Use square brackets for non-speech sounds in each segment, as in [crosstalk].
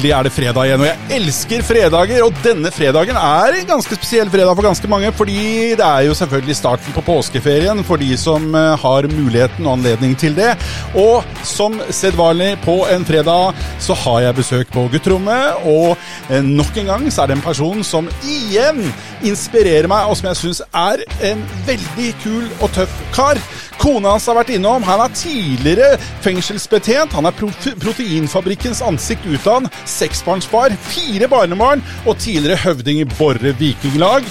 Endelig er det fredag igjen, og jeg elsker fredager. Og denne fredagen er en ganske spesiell fredag for ganske mange, fordi det er jo selvfølgelig starten på påskeferien for de som eh, har muligheten og anledning til det. Og som sedvanlig på en fredag så har jeg besøk på gutterommet, og eh, nok en gang så er det en person som igjen inspirerer meg, og som jeg syns er en veldig kul og tøff kar. Kona hans har vært innom. Han er tidligere fengselsbetjent. Han er pro Proteinfabrikkens ansikt utad. Seksbarnsfar, fire barnebarn og tidligere høvding i Borre vikinglag.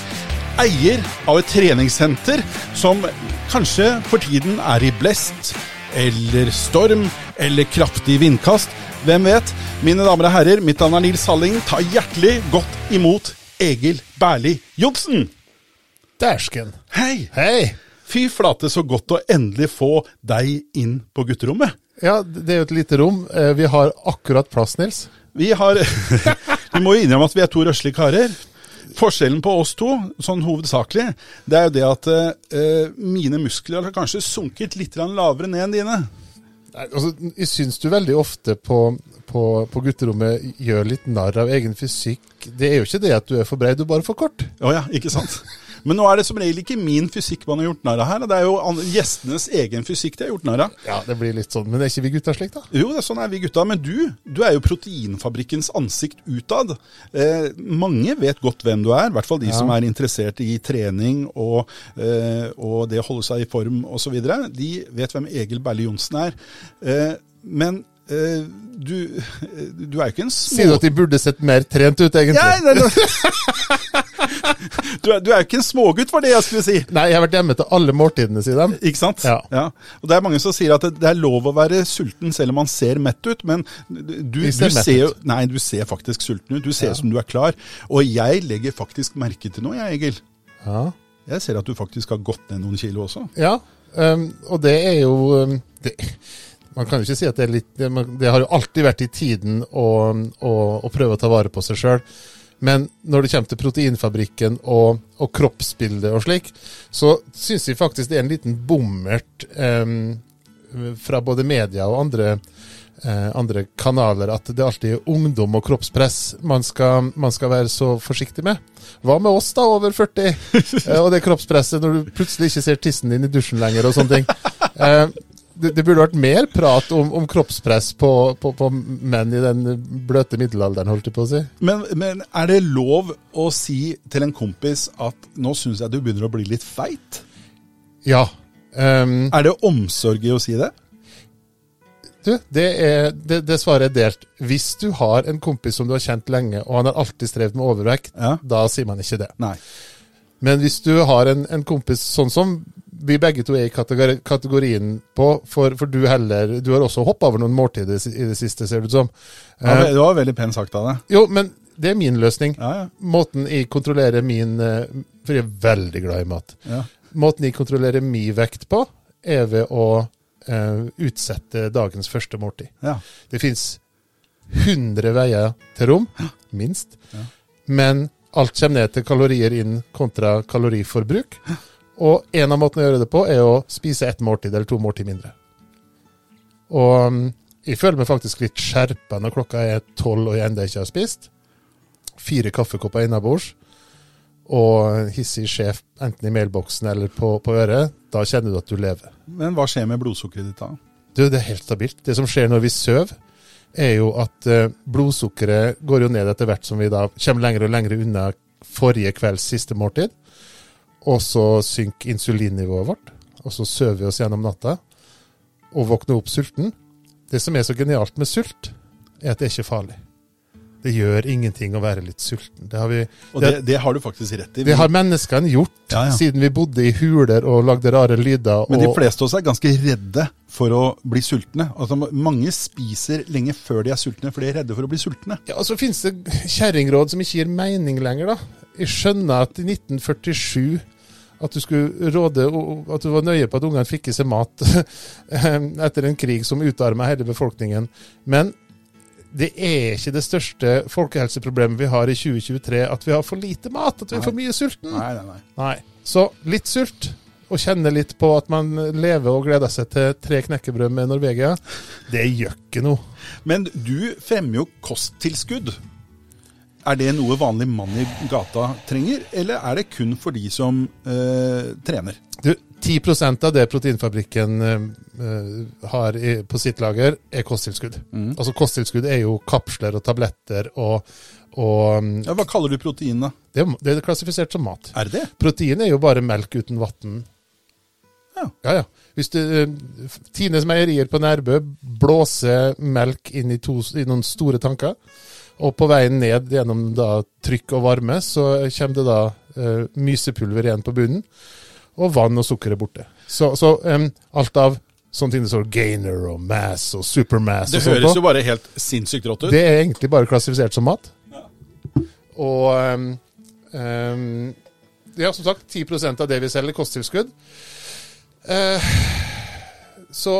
Eier av et treningssenter som kanskje for tiden er i blest eller storm eller kraftig vindkast. Hvem vet? Mine damer og herrer, mitt navn er Nils Halling. Ta hjertelig godt imot Egil Berli Johnsen. Dæsken. Hei! Hei! Fy flate, så godt å endelig få deg inn på gutterommet. Ja, det er jo et lite rom. Eh, Vi har akkurat plass, Nils. Vi har [laughs] Vi må jo innrømme at vi er to røslige karer. Forskjellen på oss to, sånn hovedsakelig, det er jo det at eh, mine muskler har kanskje sunket litt lavere ned enn dine. Nei, Altså, jeg syns du veldig ofte på, på, på gutterommet gjør litt narr av egen fysikk. Det er jo ikke det at du er for brei, du er bare for kort. Å ja, ikke sant? Men nå er det som regel ikke min fysikk man har gjort narr av her. Det er jo gjestenes egen fysikk de har gjort narr av. Ja, det blir litt sånn. Men er ikke vi gutta slik, da? Jo, det er sånn er vi gutta. Men du, du er jo proteinfabrikkens ansikt utad. Eh, mange vet godt hvem du er, i hvert fall de Ja. som er interessert i trening og, eh, og det å holde seg i form osv. De vet hvem Egil Berle Johnsen er. Eh, men Uh, du, du er jo ikke en små... Sier du at de burde sett mer trent ut, egentlig? Ja, nei, nei. [laughs] du, er, du er jo ikke en smågutt, var det jeg skulle si. Nei, jeg har vært hjemme til alle måltidene, sier de. Ikke sant? Ja. Og det er mange som sier at det, er lov å være sulten selv om man ser mett ut, men du, du, ser ser jo. Nei, du ser faktisk sulten ut. Du ser Ja. som du er klar. Og jeg legger faktisk merke til noe, jeg, Egil. Ja. Jeg ser at du faktisk har gått ned noen kilo også. Ja, um, og det er jo um, det, Man kan jo ikke si at det er litt Det, det har jo alltid vært i tiden å, å, å prøve å ta vare på seg sjøl. Men når det kommer til proteinfabrikken og, og kroppsbildet og slik, så syns jeg faktisk det er en liten bommert um, fra både media og andre, eh, andre kanaler at det alltid er ungdom og kroppspress man skal, man skal være så forsiktig med. Hva med oss, da, over 40? [laughs] Eh, og det kroppspresset når du plutselig ikke ser tissen din i dusjen lenger og sånne ting. Det, det burde vært mer prat om, om kroppspress på, på, på menn i den bløte middelalderen, holdt jeg på å si. Men, men er det lov å si til en kompis at nå syns jeg du begynner å bli litt feit? Ja. Um, Er det omsorg i å si det? du, det, er, det, det svaret er delt. Hvis du har en kompis som du har kjent lenge, og han har alltid strevd med overvekt, Ja. da sier man ikke det. Nei. Men hvis du har en, en kompis sånn som vi begge to er i kategori, kategorien på, for, for du heller Du har også hoppa over noen måltider i det siste, ser det ut som. Ja, Eh, det var veldig pent sagt av deg. jo, men det er min løsning. Ja, ja. Måten jeg kontrollerer min eh, For jeg er veldig glad i mat. ja. Måten jeg kontrollerer min vekt på, er ved å uh, utsette dagens første måltid. ja. Det fins 100 veier til rom, minst. Men alt kommer ned til kalorier inn kontra kaloriforbruk. Og en av måtene å gjøre det på, er å spise ett måltid eller to måltid mindre. Og um, jeg føler meg faktisk litt skjerpa når klokka er tolv og jeg ennå ikke har spist. Fire kaffekopper innabords og hissig sjef enten i mailboksen eller på, på øret. Da kjenner du at du lever. Men hva skjer med blodsukkeret ditt da? Du, det er helt stabilt. Det som skjer når vi sover, er jo at eh, blodsukkeret går jo ned etter hvert som vi da kommer lenger og lenger unna forrige kvelds siste måltid. Og så synker insulinnivået vårt, og så sover vi oss gjennom natta og våkner opp sulten. Det som er så genialt med sult, er at det er ikke farlig. Det gjør ingenting å være litt sulten. Det har, vi, Og det, det har du faktisk rett i. det har menneskene gjort Ja, ja. siden vi bodde i huler og lagde rare lyder. Men de fleste av oss er ganske redde for å bli sultne. Altså, mange spiser lenge før de er sultne, for de er redde for å bli sultne. Ja, og så finnes det kjerringråd som ikke gir mening lenger, da. Jeg skjønner at i 1947 at du skulle råde At du var nøye på at ungene fikk i seg mat [laughs] etter en krig som utarma hele befolkningen. Men det er ikke det største folkehelseproblemet vi har i 2023 at vi har for lite mat, at vi er for mye sulten. Nei, nei, nei. Nei. Så litt sult, og kjenne litt på at man lever og gleder seg til tre knekkebrød med Norvegia, det gjør ikke noe. Men du fremmer jo kosttilskudd. Er det noe vanlig mann i gata trenger, eller er det kun for de som eh, trener? Du, 10 av det Proteinfabrikken eh, eh, har i, på sitt lager, er kosttilskudd. Mm. Altså Kosttilskudd er jo kapsler og tabletter og, og mm, Ja, hva kaller du protein, da? det, det er klassifisert som mat. Er det det? Protein er jo bare melk uten vann. Ja. Ja, ja. Hvis du, eh, Tines meierier på Nærbø blåser melk inn i, to, i noen store tanker, og på veien ned gjennom da, trykk og varme, så kommer det da eh, mysepulver igjen på bunnen, og vann og sukker er borte. Så, så um, alt av sånne ting det står gainer og mass og supermass Det og høres jo bare helt sinnssykt rått ut. det er egentlig bare klassifisert som mat. Og um, um, ja, som sagt, 10% av det vi selger, kosttilskudd. Uh, så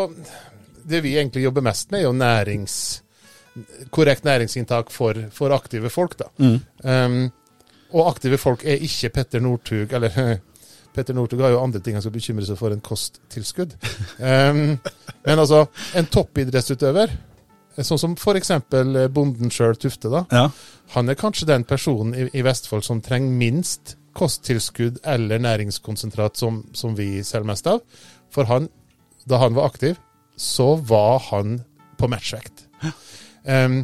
det vi egentlig jobber mest med, er jo nærings, korrekt næringsinntak for, for aktive folk. da. Mm. Um, og aktive folk er ikke Petter Northug, eller [laughs] Petter Northug har jo andre ting han skal bekymre seg for enn kosttilskudd. Um, [laughs] men altså, en toppidrettsutøver, sånn som f.eks. bonden sjøl, Tufte, da, Ja. han er kanskje den personen i, i Vestfold som trenger minst kosttilskudd eller næringskonsentrat som, som vi selger mest av. For han, da han var aktiv, så var han på matchvekt. Um,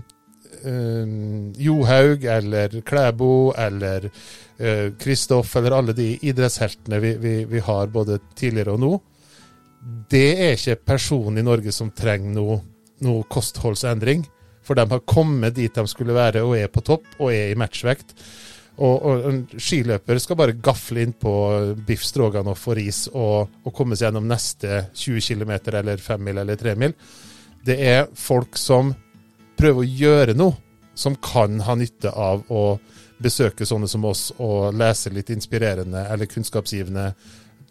um, Johaug eller Klæbo eller uh, Kristoff eller alle de idrettsheltene vi, vi, vi har både tidligere og nå, det er ikke personen i Norge som trenger noe, noe kostholdsendring. For de har kommet dit de skulle være og er på topp og er i matchvekt. Og, og en skiløper skal bare gafle inn på biff stroganoff og ris og, og komme seg gjennom neste 20 km eller 5 mil eller 3 mil. Det er folk som prøver å gjøre noe som kan ha nytte av å besøke sånne som oss og lese litt inspirerende eller kunnskapsgivende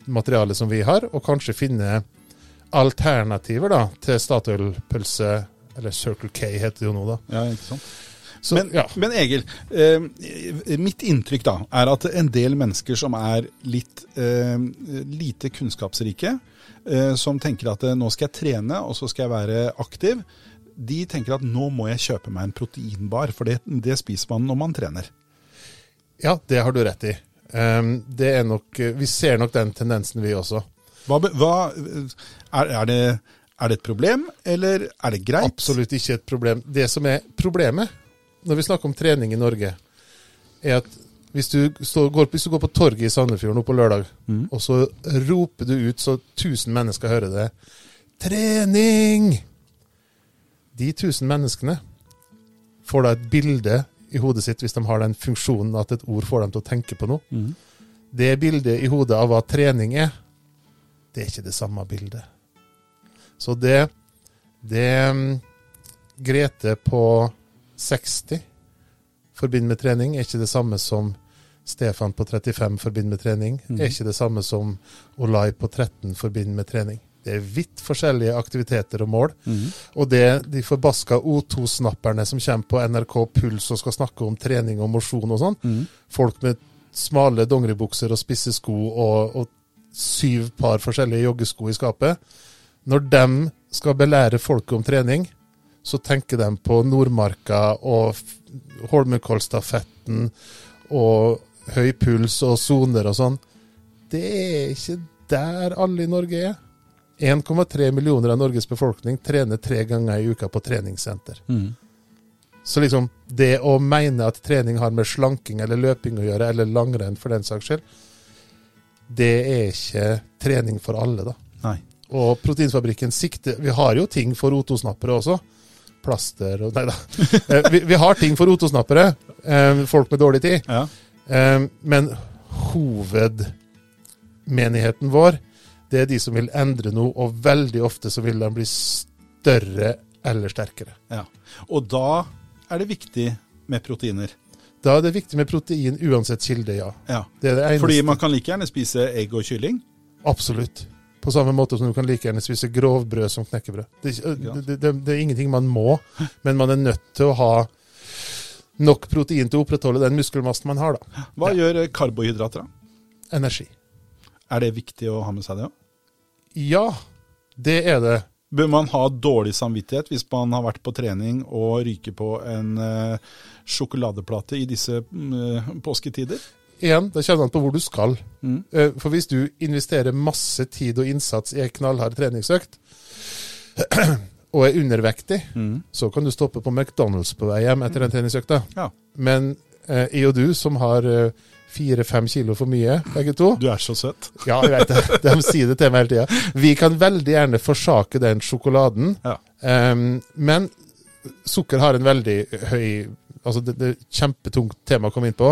materiale som vi har, og kanskje finne alternativer da, til Statoil-pølse, eller Circle K heter det jo nå, da. ja, ikke sant? Så, men, ja. men Egil, eh, mitt inntrykk da er at en del mennesker som er litt eh, lite kunnskapsrike, eh, som tenker at eh, nå skal jeg trene og så skal jeg være aktiv, de tenker at nå må jeg kjøpe meg en proteinbar, for det, det spiser man når man trener. Ja, det har du rett i. Ehm, det er nok, vi ser nok den tendensen, vi også. Hva, hva, er, er, det, er det et problem, eller er det greit? Absolutt ikke et problem. Det som er problemet når vi snakker om trening i Norge, er at hvis du, står, går, hvis du går på torget i Sandefjord nå på lørdag, Mm. og så roper du ut så 1000 mennesker hører det 'Trening!' De 1000 menneskene får da et bilde i hodet sitt, hvis de har den funksjonen at et ord får dem til å tenke på noe. Mm. Det bildet i hodet av hva trening er, det er ikke det samme bildet. Så det, det mm, Grete på 60 forbinder med trening, er ikke det samme som Stefan på 35 forbinder med trening. Mm. Er ikke det samme som Olai på 13 forbinder med trening. Det er vidt forskjellige aktiviteter og mål. Mm. Og det de forbaska O2-snapperne som kommer på NRK Puls og skal snakke om trening og mosjon og sånn, mm. folk med smale dongeribukser og spisse sko og, og syv par forskjellige joggesko i skapet, når de skal belære folket om trening, så tenker de på Nordmarka og Holmenkollstafetten og høy puls og soner og sånn. Det er ikke der alle i Norge er. 1,3 millioner av Norges befolkning trener tre ganger i uka på treningssenter. Mm. Så liksom, det å mene at trening har med slanking eller løping å gjøre, eller langrenn for den saks skyld, det er ikke trening for alle, da. Nei. Og Proteinfabrikken sikter Vi har jo ting for O2-snappere også. Plaster og Nei da. [laughs] Eh, Vi, vi har ting for O2-snappere. eh, Folk med dårlig tid. Ja. Eh, Men hovedmenigheten vår, det er de som vil endre noe, og veldig ofte så vil de bli større eller sterkere. ja. Og da er det viktig med proteiner. Da er det viktig med protein uansett kilde, ja. Ja. Det er det. Fordi man kan like gjerne spise egg og kylling. Absolutt. På samme måte som du kan like gjerne spise grovbrød som knekkebrød. Det, er det, det, det er ingenting man må, men man er nødt til å ha nok protein til å opprettholde den muskelmassen man har. da. Hva gjør eh, karbohydrater, da? Energi. Er det viktig å ha med seg det òg? Ja, det er det. Bør man ha dårlig samvittighet hvis man har vært på trening og ryker på en uh, sjokoladeplate i disse uh, påsketider? Igjen, det kommer an på hvor du skal. Mm. Uh, For hvis du investerer masse tid og innsats i ei knallhard treningsøkt, [clears throat] og er undervektig, Mm. så kan du stoppe på McDonald's på vei hjem etter den treningsøkta. Ja. Men jeg og du, som har eh, fire-fem kilo for mye, begge to Du er så søt. Ja, jeg vet det. De sier det til meg hele tida. Vi kan veldig gjerne forsake den sjokoladen, Ja. um, men sukker har en veldig høy Altså, det, det er et kjempetungt tema å komme inn på.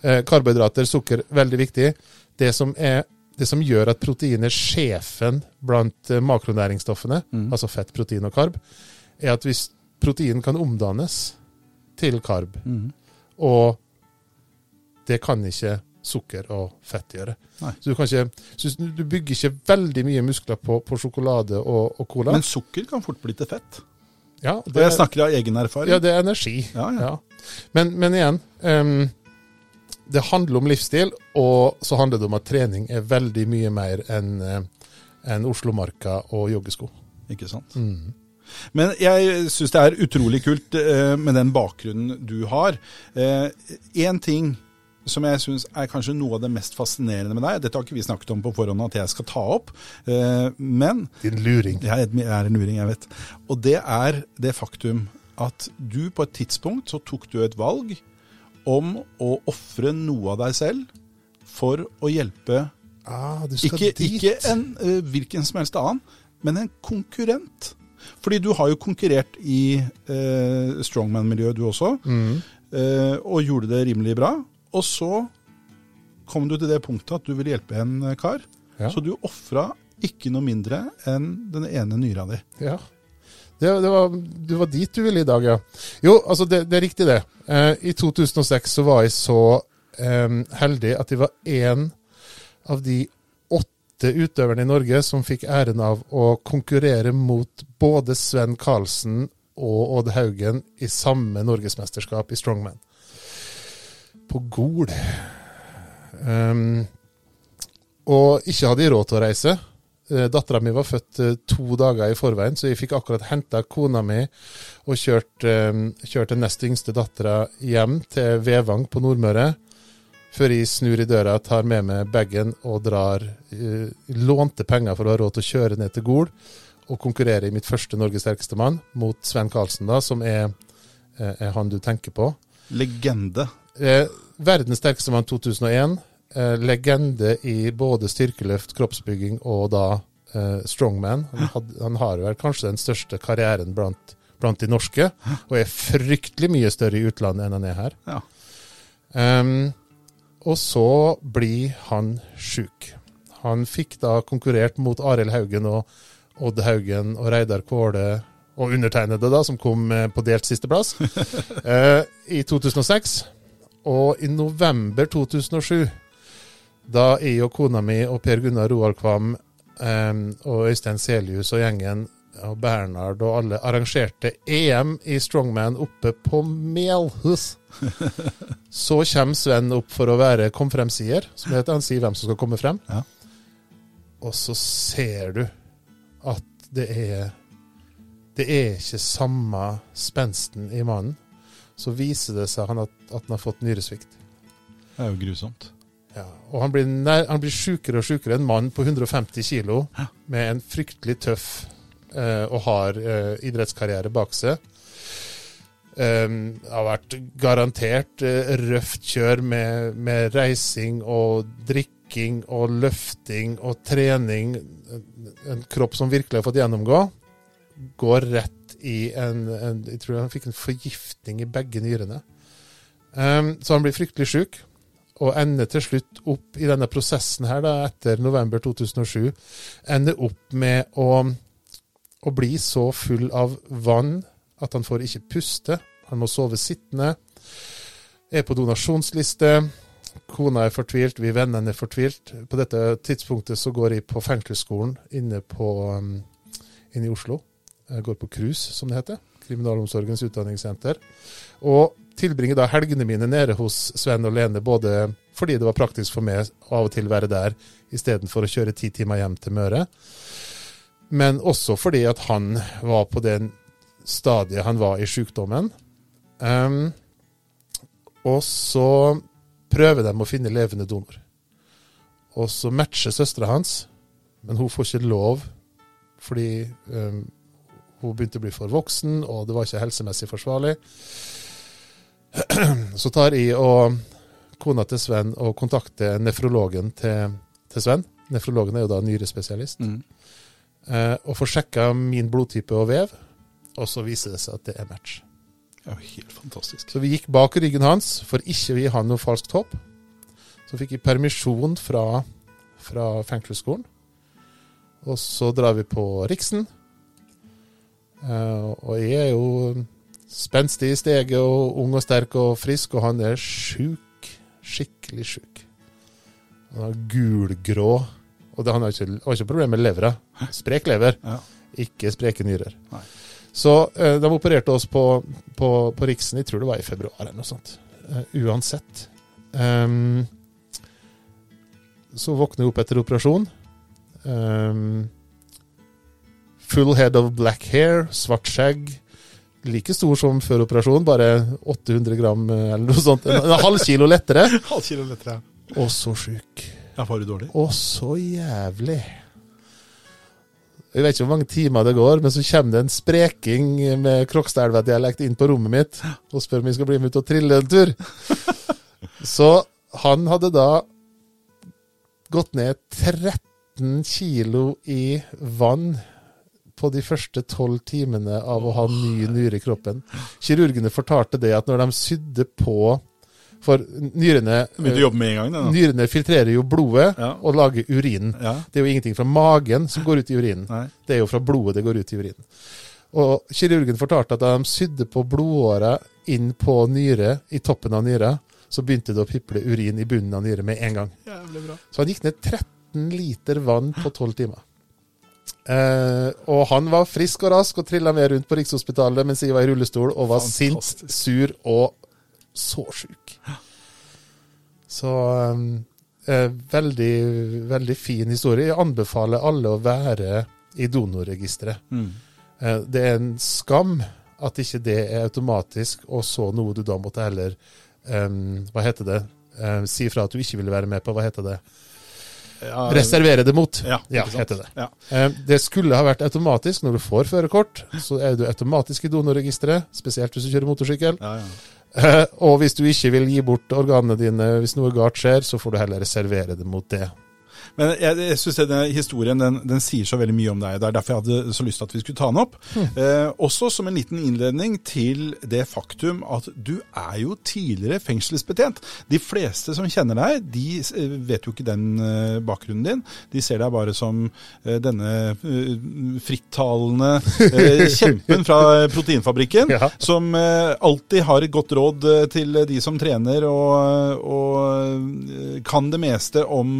Eh, karbohydrater, sukker, veldig viktig. Det som, er, det som gjør at protein er sjefen blant eh, makronæringsstoffene, Mm. altså fett, protein og karb, er at hvis protein kan omdannes til karb, Mm. og det kan ikke sukker og fett gjøre. Nei. Så du, kan ikke, så du bygger ikke veldig mye muskler på, på sjokolade og, og cola. Men sukker kan fort bli til fett. ja, Og jeg snakker av egen erfaring. ja, det er energi. Ja, ja. Ja. Men, men igjen, um, det handler om livsstil, og så handler det om at trening er veldig mye mer enn en enn Oslomarka og joggesko. Ikke sant? Mm. Men jeg syns det er utrolig kult eh, med den bakgrunnen du har. Én ting som jeg syns er kanskje noe av det mest fascinerende med deg, dette har ikke vi snakket om på forhånd at jeg skal ta opp, eh, men Din luring. jeg er en luring, jeg vet. Og det er det faktum at du på et tidspunkt så tok du et valg om å ofre noe av deg selv for å hjelpe Ah, ikke, ikke en uh, hvilken som helst annen, men en konkurrent. Fordi du har jo konkurrert i uh, strongman-miljøet du også, Mm. Uh, og gjorde det rimelig bra. Og så kom du til det punktet at du ville hjelpe en eh, kar. Ja. Så du ofra ikke noe mindre enn den ene nyra di. Ja. Det, det var, du var dit du ville i dag, ja. Jo, altså det, det er riktig det. Eh, I 2006 så var jeg så eh, heldig at jeg var én av de åtte utøverne i Norge som fikk æren av å konkurrere mot både Sven Karlsen og Odd Haugen i samme norgesmesterskap i strongman. På Gol. Um, og ikke hadde jeg råd til å reise. Eh, Dattera mi var født eh, to dager i forveien, så jeg fikk akkurat henta kona mi og kjørt, eh, kjørt den nest yngste dattera hjem til Vevang på Nordmøre. Før jeg snur i døra, tar med meg bagen og drar eh, Lånte penger for å ha råd til å kjøre ned til Gol og konkurrere i mitt første Norges sterkeste mann mot Sven Karlsen, da, som er, er han du tenker på. Legende. Eh, verdens sterkeste mann 2001. Eh, legende i både styrkeløft, kroppsbygging og da eh, strongman. Han, had, han har vel kanskje den største karrieren blant, blant de norske, og er fryktelig mye større i utlandet enn han er her. Ja. Um, og så blir han sjuk. Han fikk da konkurrert mot Arild Haugen og Odd Haugen og Reidar Kvåle og undertegnede, da, som kom eh, på delt sisteplass, [laughs] eh, i 2006. Og i november 2007, da jeg og kona mi og Per Gunnar Roald Kvam eh, og Øystein Selius og gjengen og Bernhard og alle arrangerte EM i strongman oppe på Melhus, [laughs] så kommer Sven opp for å være komfremsier, som heter. Han sier hvem som skal komme frem. Ja. Og så ser du at det er Det er ikke samme spensten i mannen. Så viser det seg han at, at han har fått nyresvikt. Det er jo grusomt. Ja, og han blir, nær, han blir sjukere og sjukere. En mann på 150 kilo med en fryktelig tøff eh, og hard eh, idrettskarriere bak seg. Um, har vært garantert uh, røft kjør med, med reising og drikking og løfting og trening. En kropp som virkelig har fått gjennomgå. Går rett i en, en Jeg tror han fikk en forgiftning i begge nyrene. Um, så han blir fryktelig sjuk og ender til slutt opp i denne prosessen her, da, etter november 2007, ender opp med å, å bli så full av vann at han får ikke puste. Han må sove sittende. Er på donasjonsliste. Kona er fortvilt, vi vennene er fortvilt. På dette tidspunktet så går jeg på fengselsskolen inne, på, um, inne i Oslo. Jeg går på KRUS, som det heter. Kriminalomsorgens utdanningssenter. Og tilbringer da helgene mine nede hos Sven og Lene både fordi det var praktisk for meg av og til være der istedenfor å kjøre ti timer hjem til Møre. Men også fordi at han var på det stadiet han var i sykdommen. Um, og så prøver de å finne levende donor. Og så matcher søstera hans, men hun får ikke lov fordi um, hun begynte å bli for voksen, og det var ikke helsemessig forsvarlig. [clears throat] Så tar jeg og kona til Sven og kontakter nefrologen til, til Sven. Nefrologen er jo da nyrespesialist. Mm. Eh, og får sjekka min blodtype og vev, og så viser det seg at det er match. Det er jo helt fantastisk. Så vi gikk bak ryggen hans for ikke å gi han noe falskt håp. Så fikk jeg permisjon fra, fra fengselsskolen. Og så drar vi på Riksen. Eh, og jeg er jo spenstig i steget og ung og sterk og frisk, og han er sjuk. Skikkelig sjuk. Han er gulgrå. Og det, han har ikke, har ikke problemer med levra. Sprek lever, Ja. ikke spreke nyrer. Nei. Så eh, de opererte oss på, på, på Riksen, jeg tror det var i februar eller noe sånt. Eh, uansett. Um, så våkner jeg opp etter operasjon. Ehm, full head of black hair, svart skjegg. Like stor som før operasjon, bare 800 gram eh, eller noe sånt. En, en halv kilo lettere. [laughs] Halv kilo lettere. Og så sjuk. Ja, var du dårlig? Og så jævlig. Jeg vet ikke hvor mange timer det går, men så kommer det en spreking med Krokstadelva-dialekt inn på rommet mitt og spør om jeg skal bli med ut og trille en tur. [laughs] Så han hadde da gått ned 13 kilo i vann på de første tolv timene av å ha ny nyre i kroppen. Kirurgene fortalte det at når de sydde på For nyrene Du jobbe med en gang? Da. Nyrene filtrerer jo blodet Ja. og lager urinen. Ja. Det er jo ingenting fra magen som går ut i urinen. Nei. Det er jo fra blodet det går ut i urinen. Og kirurgen fortalte at da de sydde på blodåra inn på nyre, i toppen av nyra, så begynte det å piple urin i bunnen av nyre med en gang. Så han gikk ned 13 liter vann på 12 timer. Eh, og han var frisk og rask og trilla med rundt på Rikshospitalet mens jeg var i rullestol og var Fantastisk. sint, sur og så sjuk. Så eh, veldig, veldig fin historie. Jeg anbefaler alle å være i donorregisteret. Mm. Uh, det er en skam at ikke det er automatisk, og så noe du da måtte heller um, Hva heter det? Si fra at du ikke ville være med på. Hva heter det? Ja, Reservere det mot. Ja, Ja, heter det. Ja. Eh, Det skulle ha vært automatisk når du får førerkort. Så er du automatisk i donorregisteret, spesielt hvis du kjører motorsykkel. Ja, ja. Eh, Og hvis du ikke vil gi bort organene dine hvis noe galt skjer, så får du heller reservere det mot det. Men jeg, jeg syns denne historien den, den sier så veldig mye om deg. Det er derfor jeg hadde så lyst til at vi skulle ta den opp. Eh, også som en liten innledning til det faktum at du er jo tidligere fengselsbetjent. De fleste som kjenner deg, de eh, vet jo ikke den eh, bakgrunnen din. De ser deg bare som eh, denne frittalende [laughs] kjempen fra Proteinfabrikken. Ja. Som alltid har et godt råd til de som trener og, og kan det meste om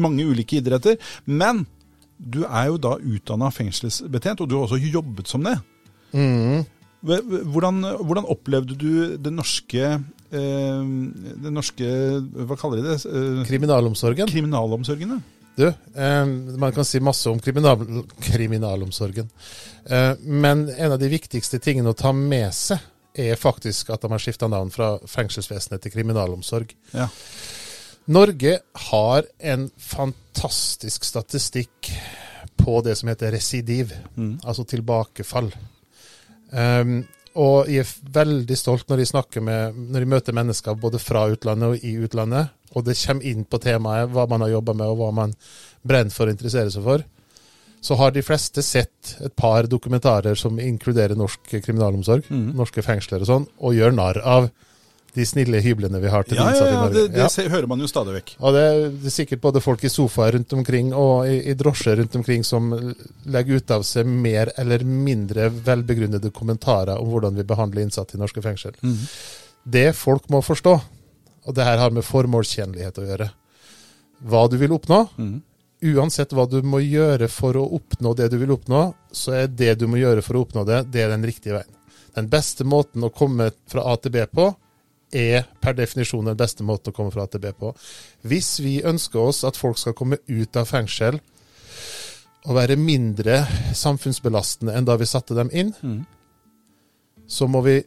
mange ulike idretter. Men du er jo da utdanna fengselsbetjent, og du har også jobbet som det. Mm. Hvordan, hvordan opplevde du det norske det den norske Hva kaller de det? Eh, Kriminalomsorgen. kriminalomsorgen? ja? Du, eh, man kan si masse om kriminal kriminalomsorgen. Eh, men en av de viktigste tingene å ta med seg, er faktisk at de har skifta navn fra fengselsvesenet til kriminalomsorg. Ja. Norge har en fantastisk statistikk på det som heter residiv, Mm. altså tilbakefall. Um, og jeg er veldig stolt når jeg med, når jeg møter mennesker både fra utlandet og i utlandet, og det kommer inn på temaet hva man har jobba med og hva man brenner for å interessere seg for. Så har de fleste sett et par dokumentarer som inkluderer norsk kriminalomsorg, Mm. norske fengsler og sånn, og gjør narr av de snille hyblene vi har til Ja, de innsatte i ja, Norge. det, det Ja. hører man jo stadig vekk. Og det, er- det er sikkert både folk i sofaer rundt omkring og i, i drosjer rundt omkring som legger ut av seg mer eller mindre velbegrunnede kommentarer om hvordan vi behandler innsatte i norske fengsel. Det folk må forstå, og det her har med formålstjenlighet å gjøre, hva du vil oppnå, Mm. uansett hva du må gjøre for å oppnå det du vil oppnå, så er det du må gjøre for å oppnå det, det er den riktige veien. Den beste måten å komme fra A til B på, er per definisjon den beste måten å komme fra AtB på. Hvis vi ønsker oss at folk skal komme ut av fengsel og være mindre samfunnsbelastende enn da vi satte dem inn, Mm. så må vi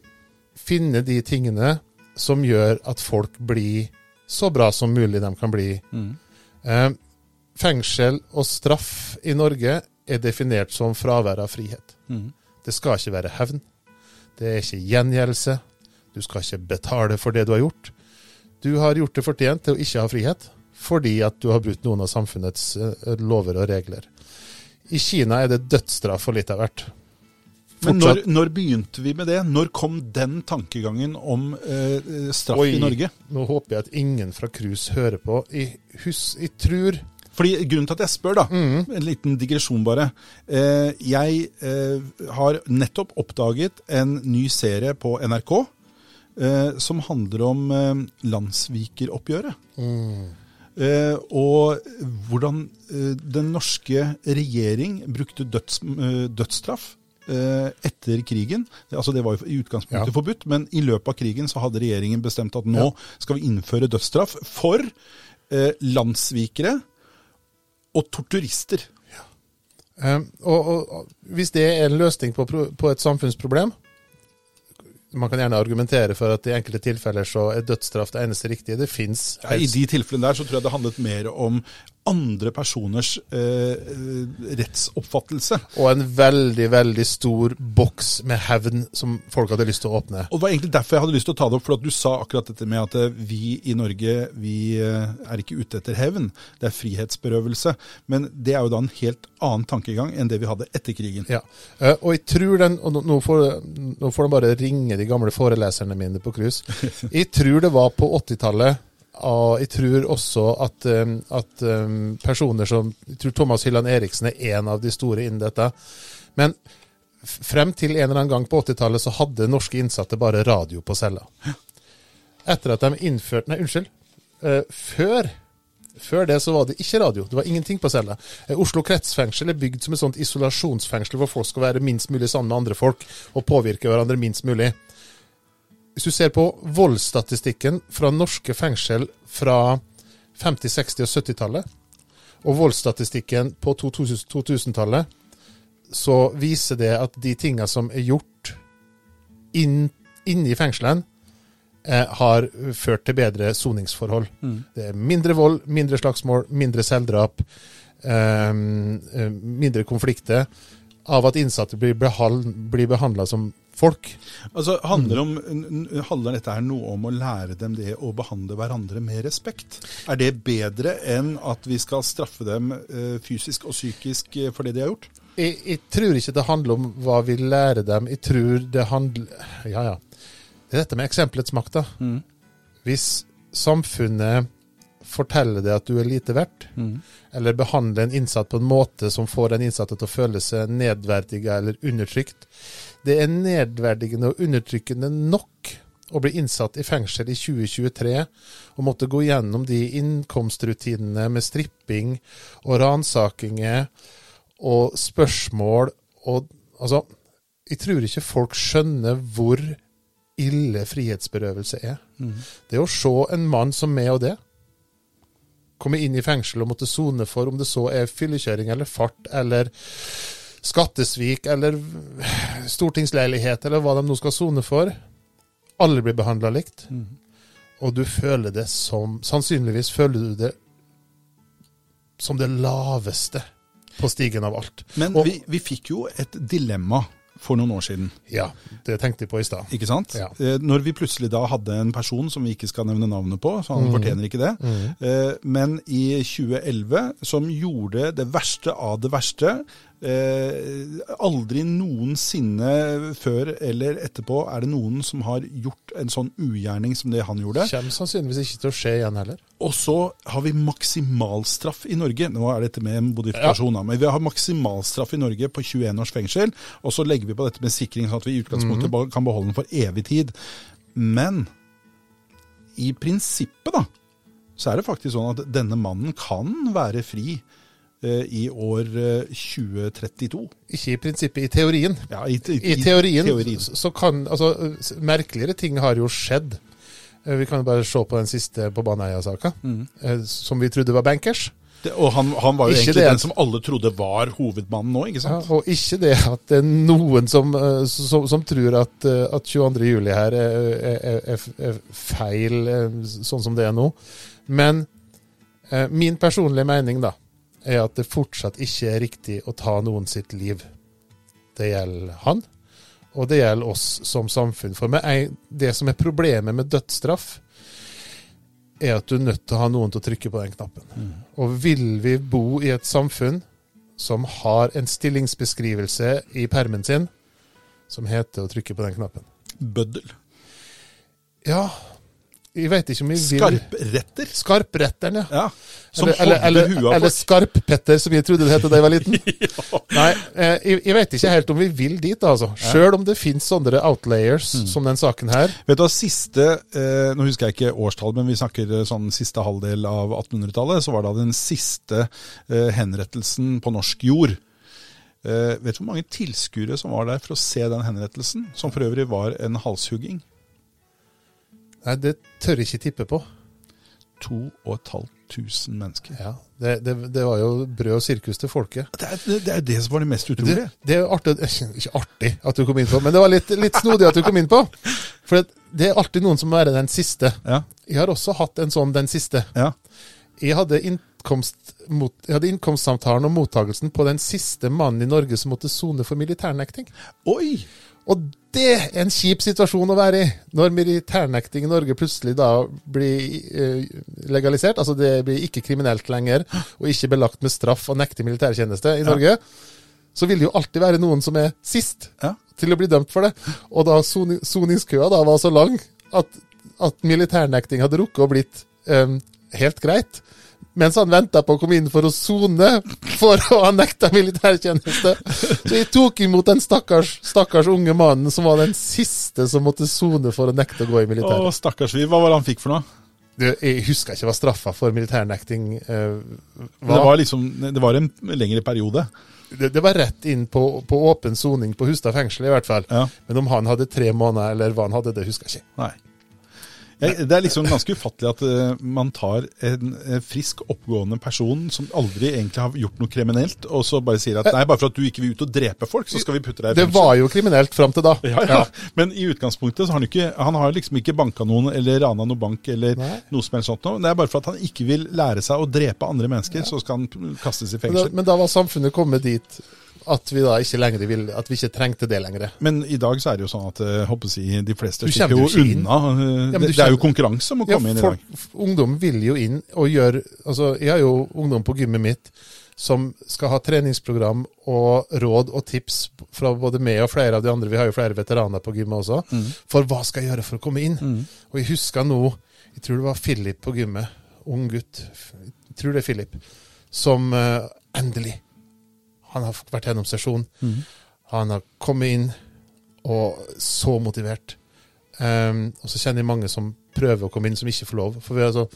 finne de tingene som gjør at folk blir så bra som mulig de kan bli. Mm. Eh, fengsel og straff i Norge er definert som fravær av frihet. Mm. Det skal ikke være hevn. Det er ikke gjengjeldelse. Du skal ikke betale for det du har gjort. Du har gjort det fortjent til å ikke ha frihet, fordi at du har brutt noen av samfunnets eh, lover og regler. I Kina er det dødsstraff for litt av hvert. Men når, når begynte vi med det? Når kom den tankegangen om eh, straff Oi. i Norge? Nå håper jeg at ingen fra Cruise hører på. Jeg, hus, jeg tror Fordi Grunnen til at jeg spør, da, Mm. en liten digresjon bare. Eh, jeg eh, har nettopp oppdaget en ny serie på NRK eh, som handler om eh, landssvikeroppgjøret. Eh, og hvordan eh, den norske regjering brukte døds, eh, dødsstraff eh, etter krigen. Altså det var jo i utgangspunktet Ja. forbudt, men i løpet av krigen så hadde regjeringen bestemt at nå skal vi innføre dødsstraff for eh, landssvikere og torturister. eh, og, og, og Hvis det er en løsning på, på et samfunnsproblem Man kan gjerne argumentere for at i enkelte tilfeller så er dødsstraff det eneste riktige. Det fins Ja, I de tilfellene der så tror jeg det handlet mer om andre personers eh, eh, rettsoppfattelse. Og en veldig, veldig stor boks med hevn som folk hadde lyst til å åpne. Og Det var egentlig derfor jeg hadde lyst til å ta det opp, for at du sa akkurat dette med at eh, vi i Norge vi eh, er ikke ute etter hevn, det er frihetsberøvelse. Men det er jo da en helt annen tankegang enn det vi hadde etter krigen. Ja, og jeg tror den, og nå får, nå får de bare ringe de gamle foreleserne mine på cruise. [laughs] Jeg tror det var på 80-tallet, og jeg tror også at, eh, at eh, personer som Jeg tror Thomas Hylland Eriksen er en av de store innen dette. Men frem til en eller annen gang på 80-tallet så hadde norske innsatte bare radio på cella. Etter at de innførte Nei, unnskyld. Eh, før før det så var det ikke radio. Det var ingenting på cella. Eh, Oslo kretsfengsel er bygd som et sånt isolasjonsfengsel hvor folk skal være minst mulig sammen med andre folk og påvirke hverandre minst mulig. Hvis du ser på voldsstatistikken fra norske fengsel fra 50-, 60- og 70-tallet, og voldsstatistikken på 2000 2000-tallet, så viser det at de tinga som er gjort inn, inni i fengslene, eh, har ført til bedre soningsforhold. Det er mindre vold, mindre slagsmål, mindre selvdrap, eh, eh, mindre konflikter av at innsatte blir, behal- blir behandla som folk. Altså, handler, om, handler dette her noe om å lære dem det å behandle hverandre med respekt? Er det bedre enn at vi skal straffe dem eh, fysisk og psykisk eh, for det de har gjort? Jeg, jeg tror ikke det handler om hva vi lærer dem. Jeg tror det handler Ja, ja. Det er dette med eksempelets makt, da. Hvis samfunnet forteller deg at du er lite verdt, eller behandler en innsatt på en måte som får den innsatte til å føle seg nedverdiga eller undertrykt Det er nedverdigende og undertrykkende nok å bli innsatt i fengsel i 2023 og måtte gå gjennom de innkomstrutinene med stripping og ransakinger og spørsmål og Altså, jeg tror ikke folk skjønner hvor ille frihetsberøvelse er. Det å se en mann som meg og det komme inn i fengsel og måtte sone for om det så er fyllekjøring eller fart eller skattesvik eller stortingsleilighet eller hva de nå skal sone for. Alle blir behandla likt. Og du føler det som Sannsynligvis føler du det som det laveste på stigen av alt. Men Og- vi, vi fikk jo et dilemma for noen år siden. Ja, det tenkte jeg på i stad. Ikke sant? Ja. Eh, Når vi plutselig da hadde en person som vi ikke skal nevne navnet på, så han fortjener ikke det, eh, men i 2011 som gjorde det verste av det verste. Eh, aldri noensinne før eller etterpå er det noen som har gjort en sånn ugjerning som det han gjorde. Kommer sannsynligvis ikke til å skje igjen heller. Og så har vi maksimalstraff i Norge. Nå er dette med modifikasjon, da, men vi har maksimalstraff i Norge på 21 års fengsel. Og så legger vi på dette med sikring, sånn at vi i utgangspunktet ba- kan beholde den for evig tid. Men i prinsippet, da, så er det faktisk sånn at denne mannen kan være fri i år eh, 2032. Ikke i prinsippet, i teorien. Ja, i, te I teorien, teorien. så kan Altså, merkeligere ting har jo skjedd. Eh, Vi kan jo bare se på den siste på Baneheia-saka, Mm. eh, som vi trodde var bankers. Det, og han, han var jo Ikke egentlig det den som alle trodde var hovedmannen nå, ikke Ja, sant? og ikke det at det er noen som, eh, som, som tror at, eh, at 22. juli her er, er, er, er feil, eh, sånn som det er nå. Men eh, min personlige mening da, er at det fortsatt ikke er riktig å ta noen sitt liv. Det gjelder han, og det gjelder oss som samfunn. For det som er problemet med dødsstraff, er at du er nødt til å ha noen til å trykke på den knappen. Og vil vi bo i et samfunn som har en stillingsbeskrivelse i permen sin som heter å trykke på den knappen? Bøddel. Ja, jeg vet ikke om vi vil Skarpretter. Skarpretteren, ja. Ja. Som Eller, eller, eller, eller. Skarp-Petter, som jeg trodde det het da jeg var liten. [laughs] Nei, eh, jeg, jeg vet ikke helt om vi vil dit, altså. Sjøl om det finnes sånne outlayers Mm. som den saken her. Vet du hva, siste, eh, Nå husker jeg ikke årstallet, men vi snakker eh, sånn siste halvdel av 1800-tallet. Så var det den siste eh, henrettelsen på norsk jord. Eh, vet du hvor mange tilskuere som var der for å se den henrettelsen? Som for øvrig var en halshugging. Nei, det tør jeg ikke tippe på. 2500 mennesker. Ja, det, det, det var jo brød og sirkus til folket. Det er det, er det som var det mest utrolige. det er artig, ikke artig at du kom inn på, men det var litt, litt snodig at du kom inn på. For det, det er alltid noen som må være den siste. Ja, Jeg har også hatt en sånn den siste. ja. Jeg hadde, innkomst, mot, jeg hadde innkomstsamtalen og mottagelsen på den siste mannen i Norge som måtte sone for militærnekting. Oi! Og det er en kjip situasjon å være i, når militærnekting i Norge plutselig da blir eh, legalisert. Altså det blir ikke kriminelt lenger, og ikke belagt med straff å nekte militærtjeneste i Ja. Norge. Så vil det jo alltid være noen som er sist Ja. til å bli dømt for det. Og da soningskøa da var så lang at, at militærnekting hadde rukket å blitt um, helt greit. Mens han venta på å komme inn for å sone for å ha nekta militærtjeneste. Så jeg tok imot den stakkars, stakkars unge mannen som var den siste som måtte sone for å nekte å gå i Å, stakkars vi. Hva var det han fikk for noe? Det- Jeg husker ikke hva straffa for militærnekting Det var. var liksom, det var en lengre periode. Det, det var rett inn på, på åpen soning på Hustad fengsel, i hvert fall. Ja. Men om han hadde tre måneder, eller hva han hadde, det husker jeg ikke. Nei. Jeg, det er liksom ganske ufattelig at eh, man tar en eh, frisk, oppgående person som aldri egentlig har gjort noe kriminelt, og så bare sier at nei, bare for at du ikke vil ut og drepe folk, så skal vi putte deg i Det var jo kriminelt fram til da. [laughs] ja, ja. Men i utgangspunktet så har han ikke Han har liksom ikke banka noen eller rana noen bank eller Nei. noe som helst sånt noe. Det er bare for at han ikke vil lære seg å drepe andre mennesker, så skal han kastes i Men da, fengsel. men da var samfunnet kommet dit at vi da ikke lenger vil, at vi ikke trengte det lenger. Men i dag så er det jo sånn at eh, håper jeg, de fleste slipper jo unna. Ja, det, det er jo konkurranse om å Ja, komme inn i dag. ungdom vil jo inn og gjøre altså Jeg har jo ungdom på gymmet mitt som skal ha treningsprogram og råd og tips fra både meg og flere av de andre. Vi har jo flere veteraner på gymmet også. Mm. For hva skal jeg gjøre for å komme inn? Og jeg husker nå Jeg tror det var Philip på gymmet. Ung gutt. Jeg tror det er Philip. Som eh, endelig Han har vært gjennom sesjon. Han har kommet inn og så motivert. Um, og så kjenner jeg mange som prøver å komme inn, som ikke får lov. For vi har altså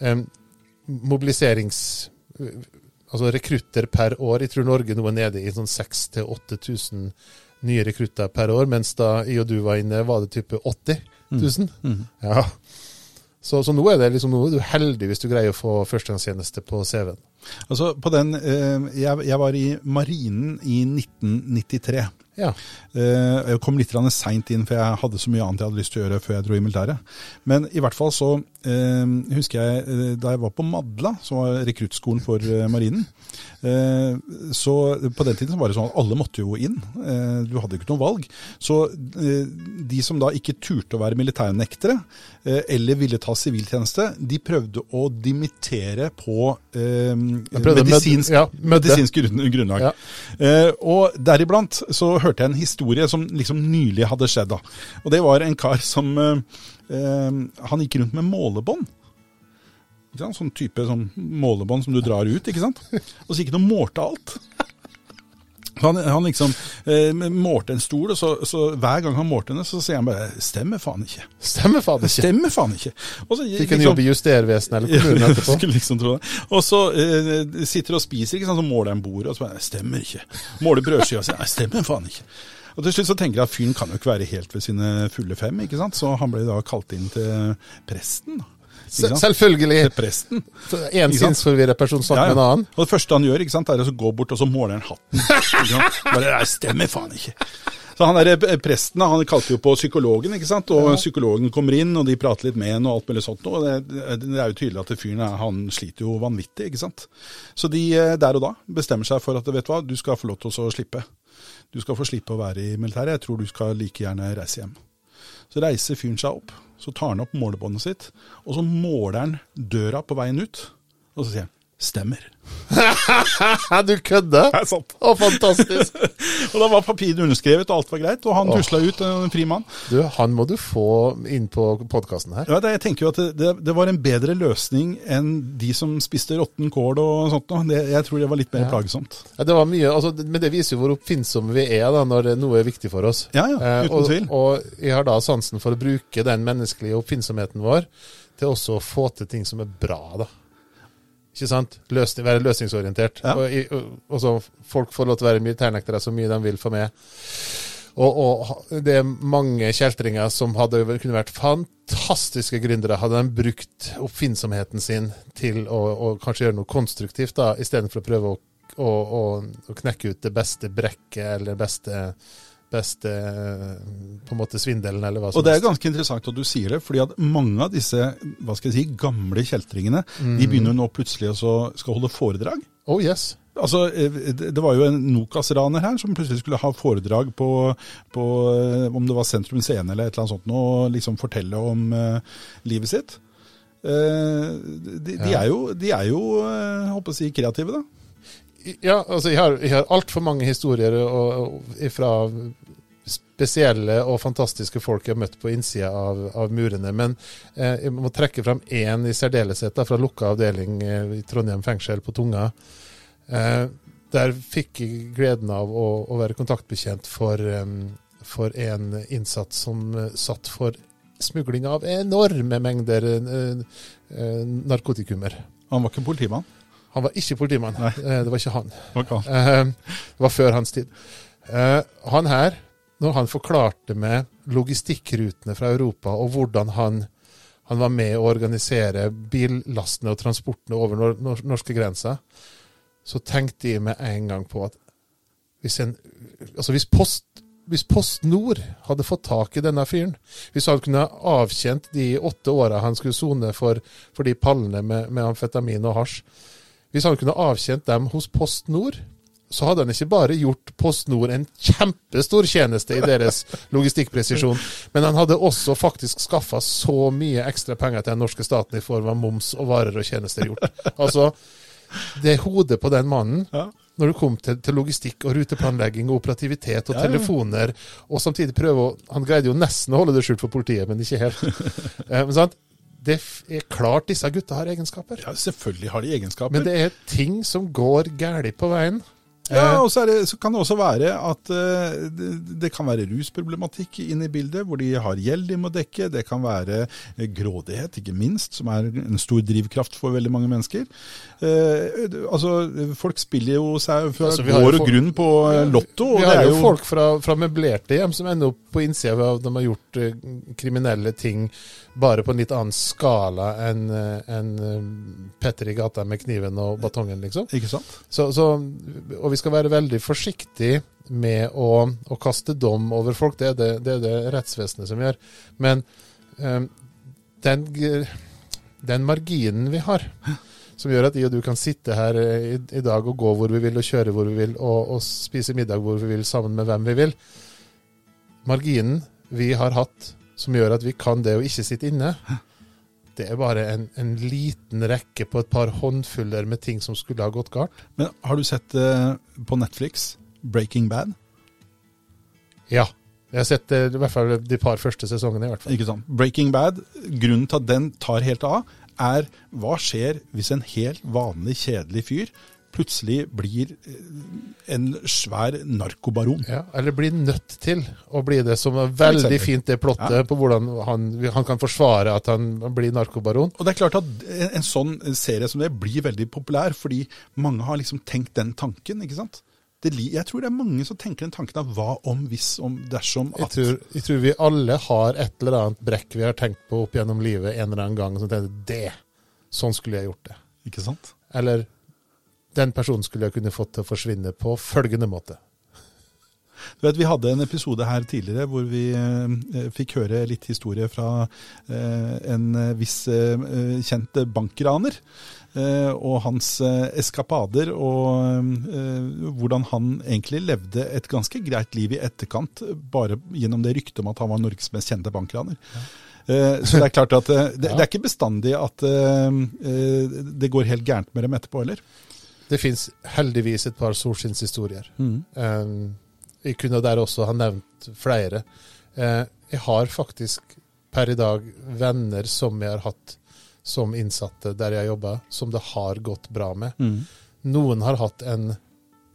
um, mobiliserings... Altså rekrutter per år. Jeg tror Norge nå er nede i sånn 6000-8000 nye rekrutter per år, mens da jeg og du var inne, var det type 80 000. Mm. Ja. Så, så nå er det liksom, nå er du heldig hvis du greier å få førstegangstjeneste på CV-en. Altså, på den, eh, jeg, jeg var i Marinen i 1993. Ja. Eh, Jeg kom litt seint inn, for jeg hadde så mye annet jeg hadde lyst til å gjøre før jeg dro i militæret. Men i hvert fall så eh, husker jeg eh, da jeg var på Madla, som var rekruttskolen for Marinen. Så på den tiden så var det sånn at alle måtte jo inn. Du hadde ikke noe valg. Så de som da ikke turte å være militærnektere, eller ville ta siviltjeneste, de prøvde å dimittere på medisinsk, ja, medisinsk grunn, grunnlag. Ja. Og deriblant så hørte jeg en historie som liksom nylig hadde skjedd. da. Og det var en kar som eh, eh, Han gikk rundt med målebånd. Sånn type sånn målebånd som du drar ut, ikke sant? Og så gikk han og målte alt. Han, han liksom eh, målte en stol, og så, så hver gang han målte henne, så sier han bare 'stemmer faen ikke'. Stemmer faen ikke. stemmer faen ikke. Og så, Fikk en jobb i Justervesenet eller kommunen [laughs] etterpå. skulle liksom tro det. Og så eh, sitter og spiser, ikke sant, så måler han bordet, og så bare 'stemmer ikke'. Måler brødskiva og sier 'nei, stemmer faen ikke'. Og til slutt så tenker jeg at fyren kan jo ikke være helt ved sine fulle fem, ikke sant? så han ble da kalt inn til presten. da. Selvfølgelig. Til presten. En sant? sinnsforvirret person snakker med en annen. Og det første han gjør, ikke sant, er å gå bort og så måler han hatten. Bare, det stemmer faen ikke. Så han der eh, presten han kalte jo på psykologen, ikke sant? og psykologen kommer inn, og de prater litt med henne og alt mulig sånt. Og det, det er jo tydelig at fyren han sliter jo vanvittig, ikke sant. Så de eh, der og da bestemmer seg for at vet du hva, du skal få lov til å slippe. Du skal få slippe å være i militæret, jeg tror du skal like gjerne reise hjem. Så reiser fyren seg opp, så tar han opp målebåndet sitt, og så måler han døra på veien ut, og så sier han 'stemmer'. [laughs] du kødder? Det er sant. Å, fantastisk. [laughs] Og da var papirene underskrevet, og alt var greit, og han tusla ut, en fri mann. Du, han må du få inn på podkasten her. Ja, det, jeg tenker jo at det, det, var en bedre løsning enn de som spiste råtten kål og sånt noe. Det, jeg tror det var litt mer Ja. plagsomt. Ja, det var mye, altså, men det viser jo hvor oppfinnsomme vi er da, når noe er viktig for oss. Ja, ja, Eh, og, tvil. og jeg har da sansen for å bruke den menneskelige oppfinnsomheten vår til også å få til ting som er bra, da. Ikke sant? Løsning, være løsningsorientert. Ja. Og, og, og så folk får lov til å være militærnektere så mye de vil for meg. Og, og det er mange kjeltringer som hadde kunne vært fantastiske gründere, hadde de brukt oppfinnsomheten sin til å, å kanskje gjøre noe konstruktivt, da, istedenfor å prøve å, å, å knekke ut det beste brekket eller det beste, beste på en måte svindelen, eller hva som Og det er ganske interessant at du sier det, fordi at mange av disse hva skal jeg si, gamle kjeltringene de begynner nå plutselig å skal holde foredrag. Oh yes. Altså, eh, Det var jo en Nokas-raner her som plutselig skulle ha foredrag på, på eh, om det var Sentrum Scene eller et eller annet sånt, og liksom fortelle om uh, livet sitt. Uh, de, de er jo, de er jo eh, jeg håper å si, kreative, da. Ja, altså jeg har, jeg har altfor mange historier og, og, fra spesielle og fantastiske folk jeg har møtt på innsida av, av murene. Men eh, jeg må trekke fram én i særdeleshet fra lukka avdeling eh, i Trondheim fengsel på Tunga. Eh, der fikk jeg gleden av å, å være kontaktbetjent for, for en innsatt som eh, satt for smugling av enorme mengder eh, narkotikumer. Han var ikke politimann. Han var ikke politimann. Nei. Eh, det var ikke han. Okay. Eh, det var før hans tid. Eh, han her, når han forklarte meg logistikkrutene fra Europa, og hvordan han, han var med å organisere billastene og transportene over nor nor norske grenser, så tenkte jeg med en gang på at hvis, en, altså hvis, post, hvis Post Nord hadde fått tak i denne fyren, hvis han kunne avkjent de åtte åra han skulle sone for, for de pallene med, med amfetamin og hasj, hvis han kunne avtjent dem hos Post Nord, så hadde han ikke bare gjort Post Nord en kjempestor tjeneste i deres [laughs] logistikkpresisjon, men han hadde også faktisk skaffa så mye ekstra penger til den norske staten i form av moms og varer og tjenester gjort. Altså, det hodet på den mannen Ja. når det kom til, til logistikk og ruteplanlegging og operativitet og Ja, ja. telefoner, og samtidig prøve å Han greide jo nesten å holde det skjult for politiet, men ikke helt. [laughs] Eh, men? Det er klart disse gutta har egenskaper. Ja, selvfølgelig har de egenskaper. Men det er ting som går galt på veien. Ja, Eh, og så, det, så kan det også være at eh, det, det kan være rusproblematikk inne i bildet, hvor de har gjeld de må dekke. Det kan være eh, grådighet, ikke minst, som er en stor drivkraft for veldig mange mennesker. Eh, altså, Folk spiller jo seg fra Altså, gård og grunn på Lotto. og vi har er jo folk fra, fra møblerte hjem som ender opp på innsida av de har gjort eh, kriminelle ting bare på en litt annen skala enn en eh, Petter i gata med kniven og batongen, liksom. Ikke sant? Så, så, og vi skal være veldig forsiktige med å, å kaste dom over folk. Det er det, det, er det rettsvesenet som gjør. Men um, den, den marginen vi har, som gjør at jeg og du kan sitte her eh, i, i dag og gå hvor vi vil, og kjøre hvor vi vil, og, og spise middag hvor vi vil, sammen med hvem vi vil Marginen vi har hatt som gjør at vi kan det å ikke sitte inne, det er bare en, en liten rekke på et par håndfuller med ting som skulle ha gått galt. Men har du sett uh, på Netflix Breaking Bad? Ja. Jeg har sett eh, i hvert fall de par første sesongene. i hvert fall. Ikke sant? Breaking Bad, grunnen til at den tar helt av, er hva skjer hvis en helt vanlig, kjedelig fyr plutselig blir eh, en svær narkobaron? Ja, eller blir nødt til å bli det, som er veldig fint det plottet Ja. på hvordan han, han kan forsvare at han blir narkobaron. Og det er klart at en, sånn serie som det blir veldig populær, fordi mange har liksom tenkt den tanken, ikke sant? jeg tror det er mange som tenker den tanken av hva om, hvis, om, dersom Jeg at tror, jeg tror vi alle har et eller annet brekk vi har tenkt på opp gjennom livet en eller annen gang. Som tenker, det, sånn skulle jeg gjort det. Ikke sant? Eller den personen skulle jeg kunne fått til å forsvinne på følgende måte. Du vet, Vi hadde en episode her tidligere hvor vi eh, fikk høre litt historie fra eh, en eh, viss eh, kjent bankraner. eh, og hans eh, eskapader, og hvordan han egentlig levde et ganske greit liv i etterkant, bare gjennom det ryktet om at han var Norges mest kjente bankraner. Eh, Så det er klart at det, det er [laughs] ikke bestandig at det går helt gærent med dem etterpå heller. Det fins heldigvis et par solskinnshistorier. Um, jeg kunne der også ha nevnt flere. Uh, jeg har faktisk per i dag venner som jeg har hatt som innsatte der jeg jobber, som det har gått bra med. Noen har hatt en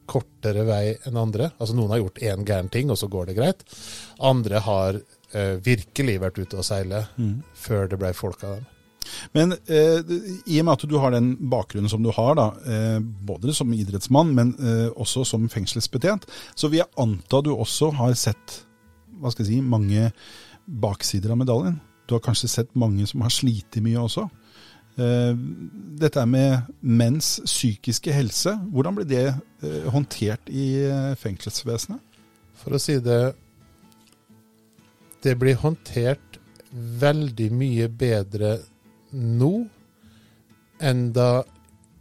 kortere vei enn andre. Altså Noen har gjort én gæren ting, og så går det greit. Andre har uh, virkelig vært ute og seile før det ble folk av dem. Men eh, i og med at du har den bakgrunnen som du har, da, eh, både som idrettsmann, men eh, også som fengselsbetjent, så vil jeg anta du også har sett hva skal jeg si, mange baksider av medaljen. Du har kanskje sett mange som har slitt mye også. Eh, dette er med menns psykiske helse. Hvordan blir det eh, håndtert i eh, fengselsvesenet? For å si det Det blir håndtert veldig mye bedre nå enn da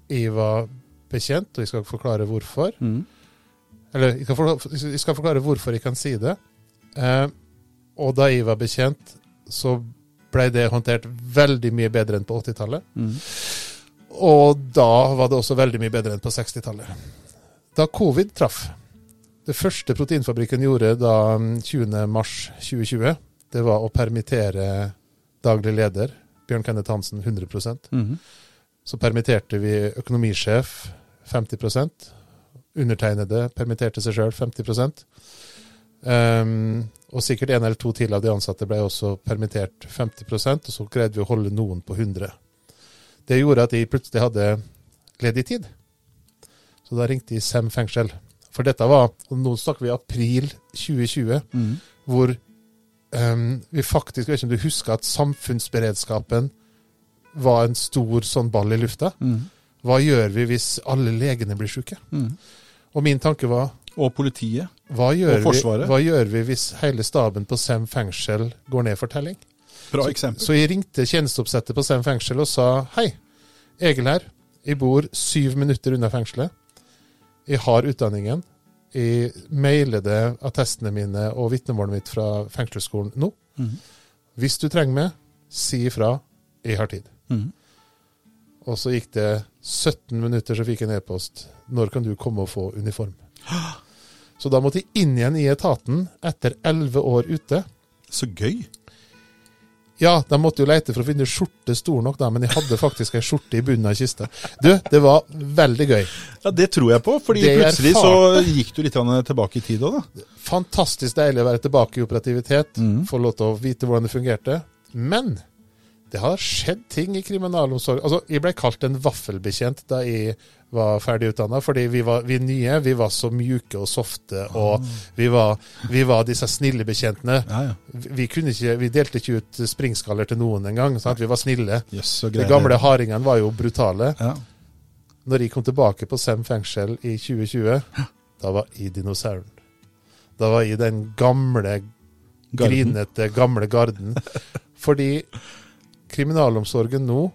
jeg var bekjent, og jeg skal forklare hvorfor. Eller jeg skal, forklare, jeg skal forklare hvorfor jeg kan si det. Eh, og da jeg var bekjent, så ble det håndtert veldig mye bedre enn på 80-tallet. Og da var det også veldig mye bedre enn på 60-tallet. Da covid traff, det første Proteinfabrikken gjorde da mm, 20.3.2020, det var å permittere daglig leder, Bjørn Kenneth Hansen, 100% Så permitterte vi økonomisjef 50% Undertegnede permitterte seg sjøl 50 um, Og sikkert en eller to til av de ansatte ble også permittert 50% og så greide vi å holde noen på 100 Det gjorde at de plutselig hadde ledig tid. Så da ringte de Sem fengsel. For dette var og Nå snakker vi april 2020, hvor um, vi faktisk Jeg vet ikke om du husker at samfunnsberedskapen var en stor sånn ball i lufta. Hva gjør vi hvis alle legene blir syke? Og min tanke var Og politiet. hva gjør, Og Forsvaret. vi, hva gjør vi hvis hele staben på Sem fengsel går ned for telling? Bra eksempel. Så jeg ringte tjenesteoppsettet på Sem fengsel og sa hei, Egil her. Jeg bor syv minutter unna fengselet. Jeg har utdanningen. Jeg mailede attestene mine og vitnemålet mitt fra fengselsskolen nå. Hvis du trenger meg, si ifra. Jeg har tid. Og så gikk det 17 minutter, så fikk jeg en e-post. Når kan du komme og få uniform? [gasps] Så da måtte jeg inn igjen i etaten etter elleve år ute. Så gøy. Ja, de måtte jo lete for å finne skjorte stor nok, da, men jeg hadde faktisk ei skjorte i bunnen av kista. Du, det var veldig gøy. Ja, Det tror jeg på, fordi Det plutselig så gikk du litt tilbake i tid òg, da. Fantastisk deilig å være tilbake i operativitet, Mm. få lov til å vite hvordan det fungerte. Men det har skjedd ting i kriminalomsorgen. Altså, jeg ble kalt en vaffelbetjent da jeg var ferdig utdanna, fordi vi var vi nye, vi var så mjuke og softe, og vi var, vi var disse snille betjentene. Ja, ja. Vi, kunne ikke, vi delte ikke ut springskaller til noen engang. Sant? Vi var snille. Yes, De gamle hardingene var jo brutale. Ja. Når jeg kom tilbake på Sem fengsel i 2020, da var jeg dinosauren. Da var jeg den gamle, Garden. grinete, gamle garden. [laughs] Fordi kriminalomsorgen nå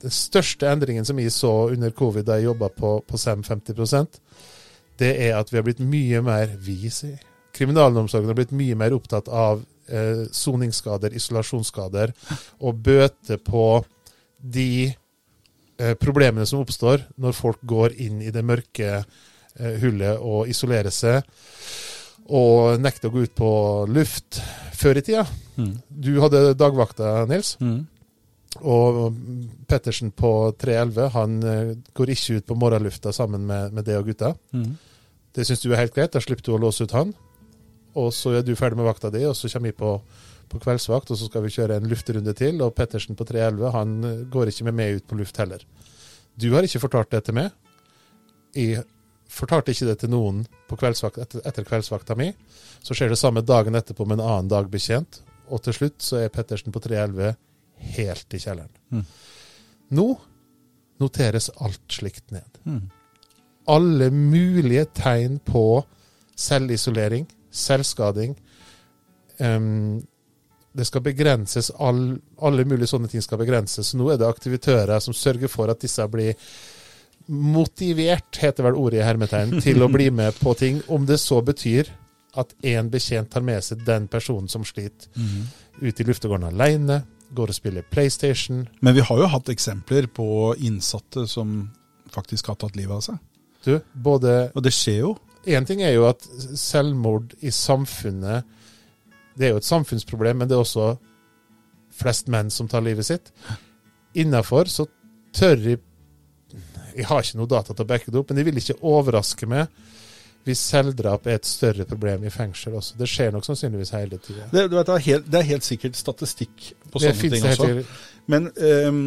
Den største endringen som jeg så under covid da jeg jobba på, på Sem 50% det er at vi har blitt mye mer vi. Kriminalomsorgen har blitt mye mer opptatt av eh, soningsskader, isolasjonsskader, og bøte på de eh, problemene som oppstår når folk går inn i det mørke eh, hullet og isolerer seg, og nekter å gå ut på luft før i tida. Mm. Du hadde dagvakta, Nils, Mm. og Pettersen på 311 han eh, går ikke ut på morgenlufta sammen med, med det og gutta. Mm. Det syns du er helt greit, da slipper du å låse ut han. Og så er du ferdig med vakta di, og så kommer vi på, på kveldsvakt, og så skal vi kjøre en luftrunde til. Og Pettersen på 311 han eh, går ikke med meg ut på luft heller. Du har ikke fortalt det til meg. Jeg fortalte ikke det til noen på kveldsvakt, etter, etter kveldsvakta mi. Så skjer det samme dagen etterpå med en annen dagbetjent. Og til slutt så er Pettersen på 311 helt i kjelleren. Mm. Nå noteres alt slikt ned. Mm. Alle mulige tegn på selvisolering, selvskading. Um, det skal begrenses, all, alle mulige sånne ting skal begrenses. Nå er det aktivitører som sørger for at disse blir motivert, heter vel ordet i hermetegn, til å bli med på ting. Om det så betyr at én betjent tar med seg den personen som sliter, Mm. ut i luftegården alene, går og spiller PlayStation. Men vi har jo hatt eksempler på innsatte som faktisk har tatt livet av seg. Du, både Og det skjer jo. Én ting er jo at selvmord i samfunnet Det er jo et samfunnsproblem, men det er også flest menn som tar livet sitt. Innafor så tør jeg Jeg har ikke noe data til å backe det opp, men det vil ikke overraske meg hvis selvdrap er et større problem i fengsel også. Det skjer nok sannsynligvis hele tida. Det, det, det er helt sikkert statistikk på Det sånne ting også. Men eh,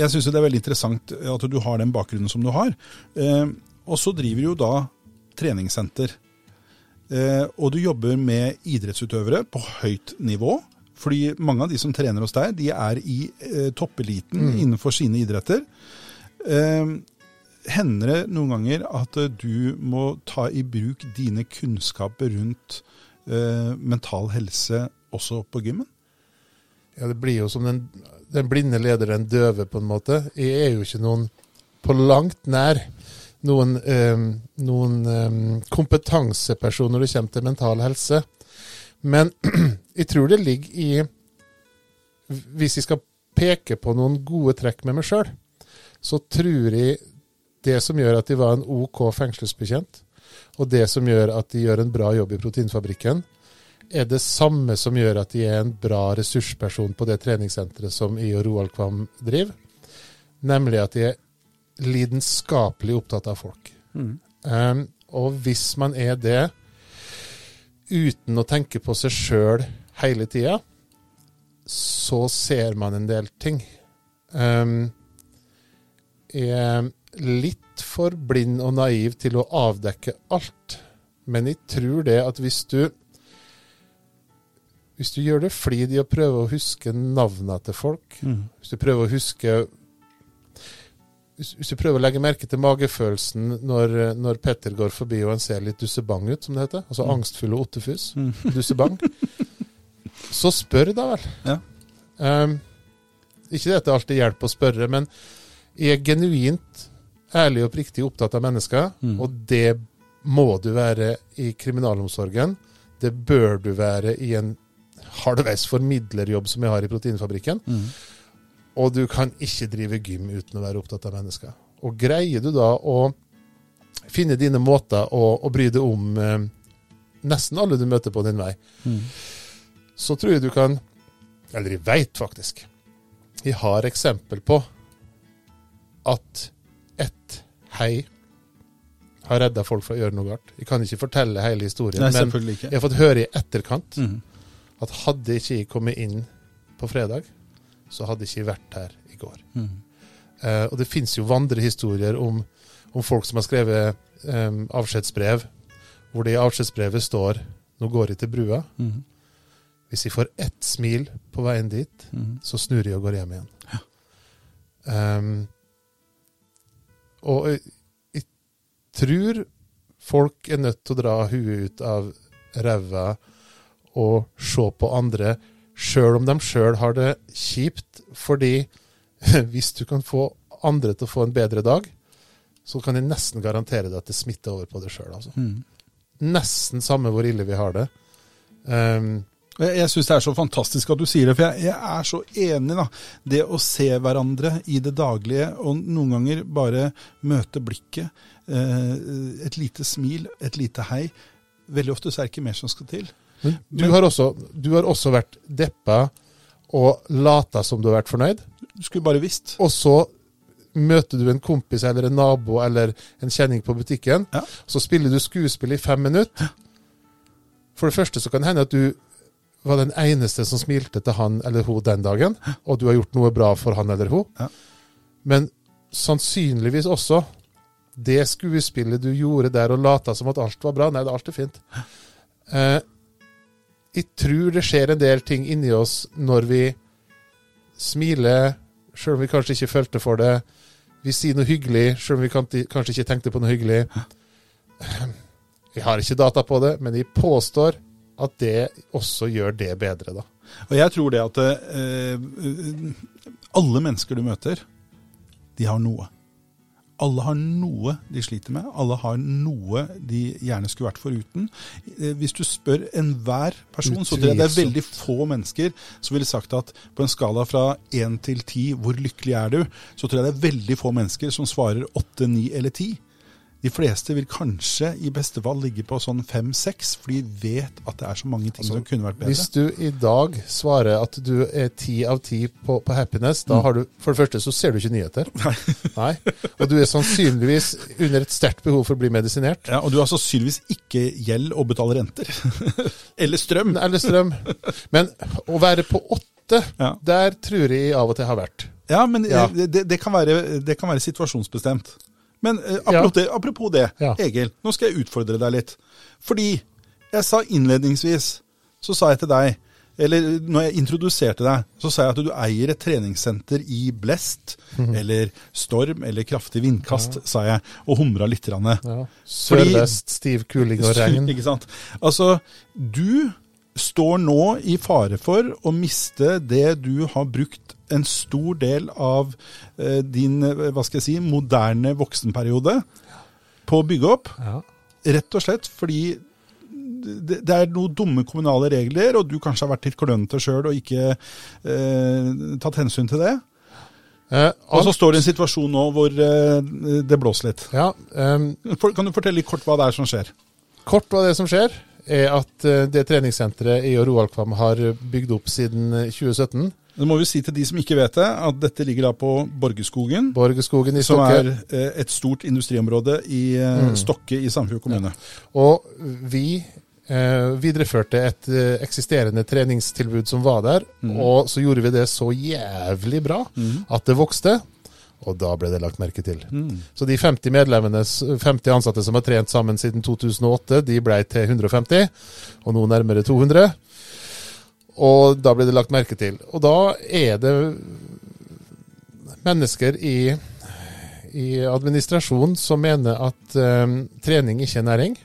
jeg syns det er veldig interessant at du har den bakgrunnen som du har. Um, og så driver du jo da treningssenter. Uh, og du jobber med idrettsutøvere på høyt nivå. Fordi mange av de som trener hos deg, de er i uh, toppeliten Mm. innenfor sine idretter. Ehm, hender det noen ganger at eh, du må ta i bruk dine kunnskaper rundt eh, mental helse også på gymmen? Ja, det blir jo som den, den blinde leder den døve, på en måte. Jeg er jo ikke noen på langt nær noen, eh, noen eh, kompetanseperson når det kommer til mental helse. Men [clears throat] jeg tror det ligger i Hvis jeg skal peke på noen gode trekk med meg sjøl, så tror jeg det som gjør at de var en OK fengselsbetjent, og det som gjør at de gjør en bra jobb i Proteinfabrikken, er det samme som gjør at de er en bra ressursperson på det treningssenteret som I og Roald Kvam driver. Nemlig at de er lidenskapelig opptatt av folk. Um, og hvis man er det uten å tenke på seg sjøl hele tida, så ser man en del ting. Um, jeg litt for blind og naiv til å avdekke alt. Men jeg tror det at hvis du Hvis du gjør det flid i å prøve å huske navnene til folk, hvis du prøver å huske hvis, du prøver å legge merke til magefølelsen når, når Petter går forbi og han ser litt dussebang ut, som det heter, altså angstfull og ottefus, [laughs] dussebang, så spør da vel. Ja. Um, ikke det at det alltid hjelper å spørre, men jeg er genuint ærlig og oppriktig opptatt av mennesker, Mm. og det må du være i kriminalomsorgen. Det bør du være i en halvveis formidlerjobb som jeg har i Proteinfabrikken. Og du kan ikke drive gym uten å være opptatt av mennesker. Og greier du da å finne dine måter å, å bry deg om eh, nesten alle du møter på din vei, så tror jeg du kan Eller jeg veit faktisk. Jeg har eksempel på at ett hei har redda folk fra å gjøre noe galt. Jeg kan ikke fortelle hele historien, Nei, men jeg har fått høre i etterkant Mhm. at hadde ikke jeg kommet inn på fredag, så hadde ikke jeg vært her i går. Mhm. Eh, og det fins jo vandrehistorier om, om folk som har skrevet um, avskjedsbrev, hvor det i avskjedsbrevet står 'Nå går jeg til brua'. Mhm. Hvis jeg får ett smil på veien dit, Mhm. så snur jeg og går hjem igjen. Ehm, og jeg, jeg tror folk er nødt til å dra huet ut av ræva og se på andre, sjøl om de sjøl har det kjipt. Fordi [laughs] hvis du kan få andre til å få en bedre dag, så kan jeg nesten garantere deg at det smitter over på deg sjøl. Altså. Mm. Nesten samme hvor ille vi har det. Og Jeg, jeg syns det er så fantastisk at du sier det, for jeg, jeg er så enig. da. Det å se hverandre i det daglige, og noen ganger bare møte blikket, eh, et lite smil, et lite hei. Veldig ofte så er det ikke mer som skal til. Men du, har også, du har også vært deppa og lata som du har vært fornøyd. Du skulle bare visst. Og så møter du en kompis eller en nabo eller en kjenning på butikken. Ja. Så spiller du skuespill i fem minutter. For det første så kan det hende at du var den eneste som smilte til han eller hun den dagen, og du har gjort noe bra for han eller hun. Ja. Men sannsynligvis også det skuespillet du gjorde der og lata som at alt var bra Nei, det alt er fint. Eh, jeg tror det skjer en del ting inni oss når vi smiler, sjøl om vi kanskje ikke følte for det. Vi sier noe hyggelig, sjøl om vi kanskje ikke tenkte på noe hyggelig. Jeg har ikke data på det, men jeg påstår at det også gjør det bedre, da. Og jeg tror det at eh, alle mennesker du møter, de har noe. Alle har noe de sliter med. Alle har noe de gjerne skulle vært foruten. Eh, hvis du spør enhver person, så tror jeg det er veldig få mennesker som ville sagt at på en skala fra 1 til 10, hvor lykkelig er du? Så tror jeg det er veldig få mennesker som svarer åtte, ni eller ti. De fleste vil kanskje i beste fall ligge på sånn fem-seks, for de vet at det er så mange ting altså, som kunne vært bedre. Hvis du i dag svarer at du er ti av ti på, på, happiness, da mm. har du For det første så ser du ikke nyheter. Nei. [laughs] Nei. Og du er sannsynligvis under et sterkt behov for å bli medisinert. Ja, Og du har sannsynligvis ikke gjeld å betale renter. [laughs] Eller strøm. Eller strøm. Men å være på åtte, ja. der tror jeg av og til har vært. Ja, men ja. Det, det, kan være, det kan være situasjonsbestemt. Men eh, apropos, ja. det, apropos det, ja. Egil, nå skal jeg utfordre deg litt. Fordi jeg sa innledningsvis, så sa jeg til deg eller når jeg introduserte deg, så sa jeg at du eier et treningssenter i blest, mm -hmm. eller storm, eller kraftig vindkast, ja. sa jeg, og humra litt. Ja. Sørvest, stiv kuling og regn. [laughs] Ikke sant. Altså, du står nå i fare for å miste det du har brukt en stor del av eh, din eh, hva skal jeg si, moderne voksenperiode på å bygge opp. Ja. Rett og slett fordi det, er noen dumme kommunale regler, og du kanskje har vært litt klønete sjøl og ikke eh, tatt hensyn til det. Eh, og så står det en situasjon nå hvor eh, det blåser litt. Ja, For, kan du fortelle litt kort hva det er som skjer? Kort hva det er som skjer, er at det treningssenteret i Roalkvam har bygd opp siden 2017, det må vi si til de som ikke vet det, at dette ligger da på Borgeskogen. Borgeskogen i Stokke. Som er eh, et stort industriområde i eh, mm. Stokke i Sandefjord kommune. Ja. Og vi eh, videreførte et eh, eksisterende treningstilbud som var der. Mm. Og så gjorde vi det så jævlig bra mm. at det vokste. Og da ble det lagt merke til. Mm. Så de 50 medlemmene, 50 ansatte som har trent sammen siden 2008, de ble til 150, og nå nærmere 200. Og da blir det lagt merke til. Og da er det mennesker i, i administrasjonen som mener at um, trening ikke er næring,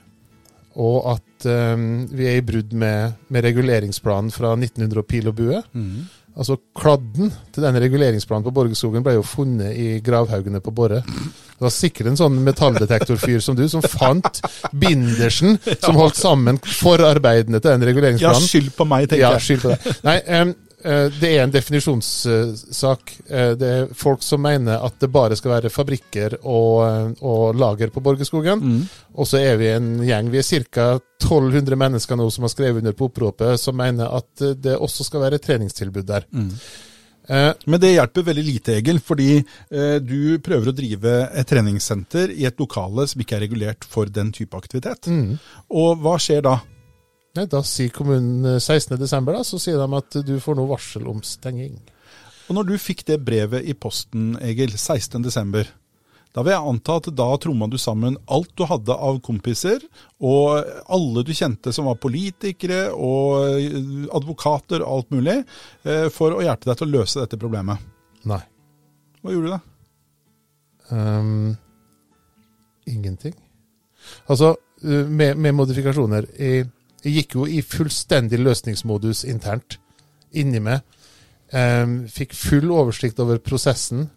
og at um, vi er i brudd med, med, reguleringsplanen fra 1900 og pil og bue. Mm. Altså Kladden til den reguleringsplanen på Borgeskogen ble jo funnet i gravhaugene på Borre. Det var sikkert en sånn metalldetektorfyr som du, som fant bindersen som holdt sammen forarbeidene til den reguleringsplanen. Ja, skyld på meg, tenker jeg. Ja, skyld på deg. Nei, um, det er en definisjonssak. Eh, det er folk som mener at det bare skal være fabrikker og, og lager på Borgerskogen. Mm. Og så er vi en gjeng. Vi er ca. 1200 mennesker nå som har skrevet under på oppropet, som mener at det også skal være treningstilbud der. Mm. Eh, men det hjelper veldig lite, Egil, fordi eh, du prøver å drive et treningssenter i et lokale som ikke er regulert for den type aktivitet. Mm. Og hva skjer da? Nei, Da sier kommunen 16.12., da, så sier de at du får noe varsel om stenging. Og når du fikk det brevet i posten, Egil, 16.12., da vil jeg anta at da tromma du sammen alt du hadde av kompiser, og alle du kjente som var politikere og advokater og alt mulig, eh, for å hjelpe deg til å løse dette problemet. Nei. Hva gjorde du da? Um, ingenting. Altså, eh, med, med modifikasjoner. Jeg, jeg, gikk jo i fullstendig løsningsmodus internt inni meg. Um, fikk full oversikt over prosessen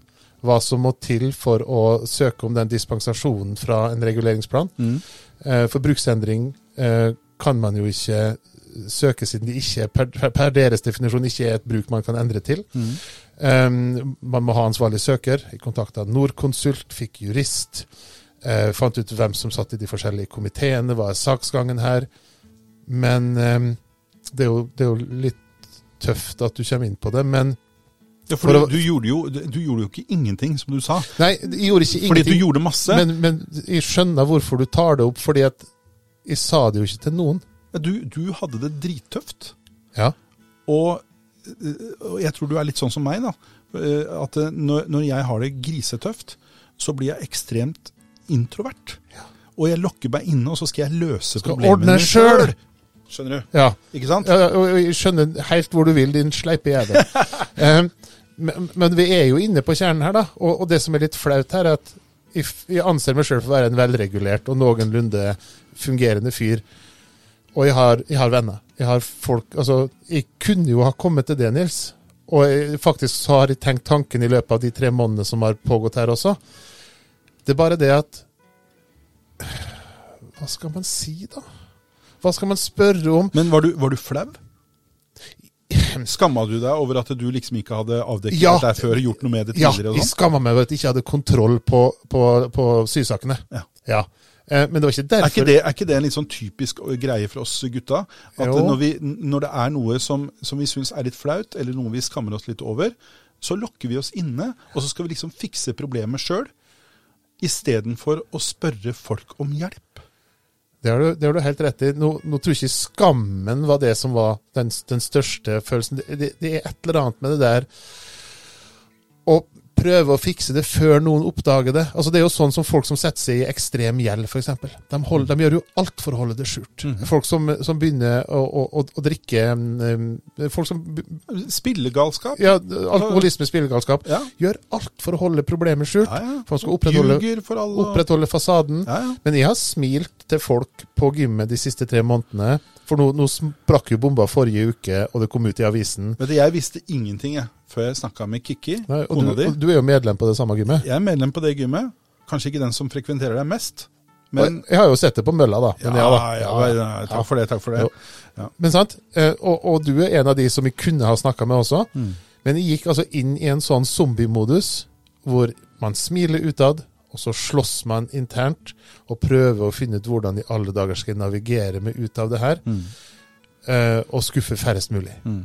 hva som må til for å søke om den dispensasjonen fra en reguleringsplan. Mm. Eh, for bruksendring eh, kan man jo ikke søke siden det ikke per, per, deres definisjon ikke er et bruk man kan endre til. Mm. Um, man må ha ansvarlig søker. Jeg kontakta Norconsult, fikk jurist. Uh, fant ut hvem som satt i de forskjellige komiteene, hva er saksgangen her. Men um, det, er jo, det, er jo, litt tøft at du kommer inn på det. Men ja, for, for du, du, gjorde jo, du, gjorde jo, ikke ingenting, som du sa. Nei, jeg gjorde ikke ingenting. Fordi du gjorde masse. Men, men jeg skjønner hvorfor du tar det opp, fordi at jeg sa det jo ikke til noen. Du, du hadde det drittøft. Ja. Og, og, jeg tror du er litt sånn som meg, da. At når, når jeg har det grisetøft, så blir jeg ekstremt introvert. Og jeg lokker meg inne, og så skal jeg løse Skal problemene selv. Skjønner du? Ja. Ikke sant? Ja, og jeg skjønner helt hvor du vil, din sleipe jævel. um, [laughs] men, men vi er jo inne på kjernen her, da. Og, og det som er litt flaut her, er at jeg, jeg anser meg sjøl for å være en velregulert og noenlunde fungerende fyr. Og jeg har, jeg har venner. Jeg har folk Altså, jeg kunne jo ha kommet til det, Nils. Og jeg, faktisk så har jeg tenkt tanken i løpet av de tre månedene som har pågått her også. Det er bare det at Hva skal man si, da? Hva skal man spørre om? Men var du, var du flau? Skamma du deg over at du liksom ikke hadde avdekket Ja. deg før, gjort noe med det Ja, tidligere? jeg og sånn? skamma meg over at jeg ikke hadde kontroll på, på, på sysakene. Ja. ja. men det var ikke Er derfor ikke, det, er ikke det en litt sånn typisk greie for oss gutta? At når, vi, når det er noe som, som vi syns er litt flaut, eller noe vi skammer oss litt over, så lokker vi oss inne, og så skal vi liksom fikse problemet sjøl, istedenfor å spørre folk om hjelp. Det har du, det har du helt rett i. Nå, nå tror jeg ikke skammen var det som var den, den største følelsen. Det, det, det er et eller annet med det der å prøve å fikse det før noen oppdager det. Altså Det er jo sånn som folk som setter seg i ekstrem gjeld, f.eks. De, hold- de gjør jo alt for å holde det skjult. Folk som, som begynner å, å, å, drikke um, Folk som Spillegalskap. Ja, alkoholisme, spillegalskap. Ja. Gjør alt for å holde problemet skjult. Ja, ja. For skal opprettholde, opprettholde fasaden. Men jeg har smilt til folk på gymmet de siste tre månedene. For nå, nå sprakk jo bomba forrige uke, og det kom ut i avisen. Vet du, jeg visste ingenting jeg, før jeg snakka med Kikki, Nei, og, kona du, di. og du er jo medlem på det samme gymmet. Jeg er medlem på det gymmet. Kanskje ikke den som frekventerer deg mest. Men Og jeg har jo sett det på mølla, da. ja, Men, ja, da. ja, ja, takk for det. Takk for det. Ja. Men sant? Eh, Og, og du er en av de som jeg kunne ha snakka med også. Mm. Men jeg gikk altså inn i en sånn zombiemodus hvor man smiler utad, og så slåss man internt og prøver å finne ut hvordan i alle dager skal jeg navigere meg ut av det her, Mm. uh, og skuffe færrest mulig. Mm.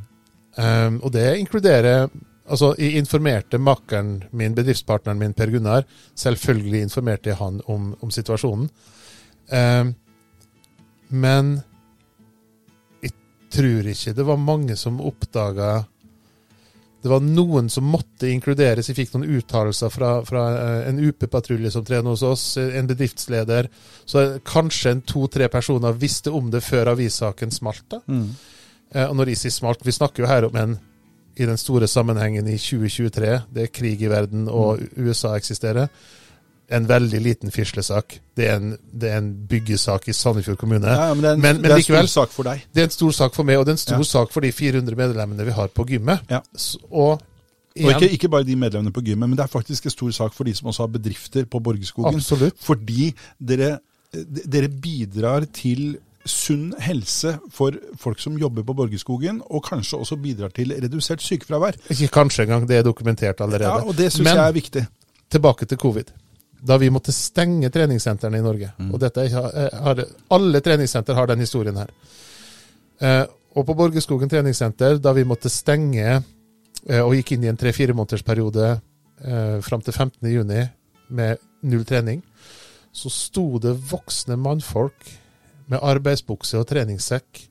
Um, og det inkluderer Altså, jeg informerte makkeren min, bedriftspartneren min, Per Gunnar. Selvfølgelig informerte jeg han om, om situasjonen. Um, men jeg tror ikke det var mange som oppdaga Det var noen som måtte inkluderes. Jeg fikk noen uttalelser fra, fra eh, en UP-patrulje som trener hos oss, en bedriftsleder. Så kanskje en to-tre personer visste om det før avissaken smalt. da. Mm. Eh, Og når ISIS smalt, vi snakker jo her om en i den store sammenhengen i 2023, det er krig i verden og USA eksisterer, en veldig liten fislesak. Det er en, det er en byggesak i Sandefjord kommune. Ja, men det er en, Men- men det er en likevel- stor sak for deg. Det er en stor sak for meg, og det er en stor Ja. sak for de 400 medlemmene vi har på gymmet. Ja. Og, Og, Og ikke, ikke bare de medlemmene på gymmet, men det er faktisk en stor sak for de som også har bedrifter på Borgerskogen. absolutt. Fordi dere, dere bidrar til sunn helse for folk som jobber på Borgerskogen, og kanskje også bidrar til redusert sykefravær. Ikke kanskje engang, det er dokumentert allerede. Ja, og det syns jeg er viktig. tilbake til covid. Da vi måtte stenge treningssentrene i Norge. Mm. Og dette eh, har, Alle treningssenter har den historien her. Eh, og på Borgerskogen treningssenter, da vi måtte stenge eh, og gikk inn i en tre-fire måneders periode eh, fram til 15. juni med null trening, så sto det voksne mannfolk med arbeidsbukse og treningssekk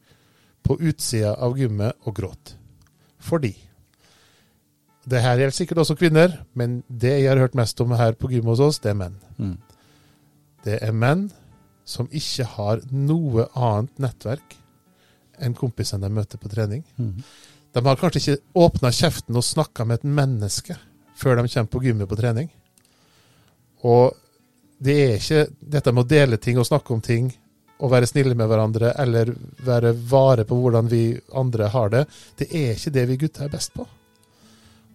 på utsida av gymmet og gråt. Fordi det her gjelder sikkert også kvinner, men det jeg har hørt mest om her på gym hos oss, det er menn. Mm. Det er menn som ikke har noe annet nettverk enn kompisene de møter på trening. Mm. De har kanskje ikke åpna kjeften og snakka med et menneske før de kommer på gymmet på trening. Og det er ikke dette med å dele ting og snakke om ting og være snille med hverandre eller være vare på hvordan vi andre har det, det er ikke det vi gutter er best på.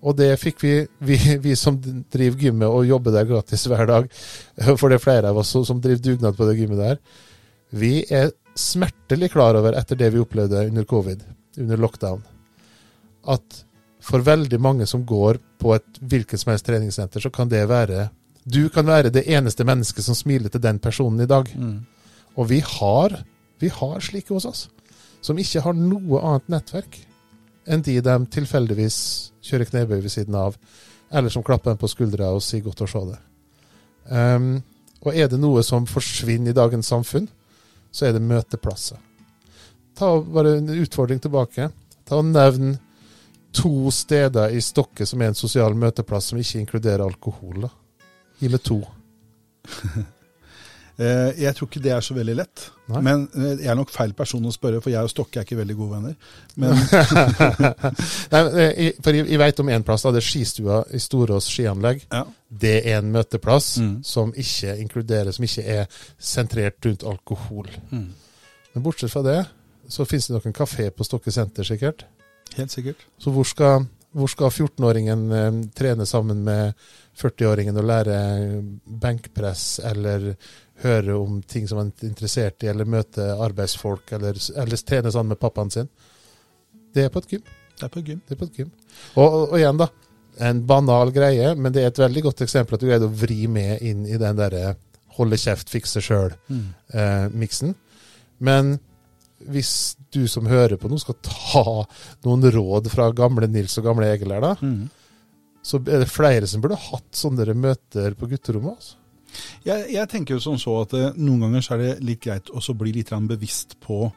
Og det fikk vi, vi, vi som driver gymmet og jobber der gratis hver dag, [laughs] for det er flere av oss som- driver dugnad på det gymmet der, vi er smertelig klar over etter det vi opplevde under covid, under lockdown, at for veldig mange som går på et hvilket som helst treningssenter, så kan det være Du kan være det eneste mennesket som smiler til den personen i dag. Mm. Og vi har, vi har slike hos oss, som ikke har noe annet nettverk enn de de tilfeldigvis kjører knebøy ved siden av, eller som klapper en på skuldra og sier 'godt å se det'. Um, og er det noe som forsvinner i dagens samfunn, så er det møteplasser. Ta bare en utfordring tilbake. Ta og Nevn to steder i Stokke som er en sosial møteplass som ikke inkluderer alkohol. da. Gi meg to. [laughs] Eh, jeg tror ikke det er så veldig lett. Nei. Men eh, jeg er nok feil person å spørre, for jeg og Stokke er ikke veldig gode venner. Men [laughs] Nei, eh, for jeg, veit om en plass, da, det er skistua i Storås skianlegg. ja. Det er en møteplass Mm. som ikke inkluderer, som ikke er sentrert rundt alkohol. Mm. Men bortsett fra det, så finnes det nok en kafé på Stokke senter, sikkert. Helt sikkert. Så hvor skal, hvor skal 14-åringen eh, trene sammen med 40-åringen og lære benkpress, eller høre om ting som han er interessert i, eller møte arbeidsfolk, eller, eller trene sammen med pappaen sin? Det er på et gym. Det er på gym. Det er på et gym. Og, og, og igjen, da. En banal greie, men det er et veldig godt eksempel at du greide å vri med inn i den derre holde kjeft, fikse sjøl-miksen. Men hvis du som hører på nå skal ta noen råd fra gamle Nils og gamle Egil her, da, Mm. så er det flere som burde hatt sånne møter på gutterommet. Altså. Jeg, jeg tenker jo sånn så at eh, noen ganger så er det litt greit å bli litt bevisst på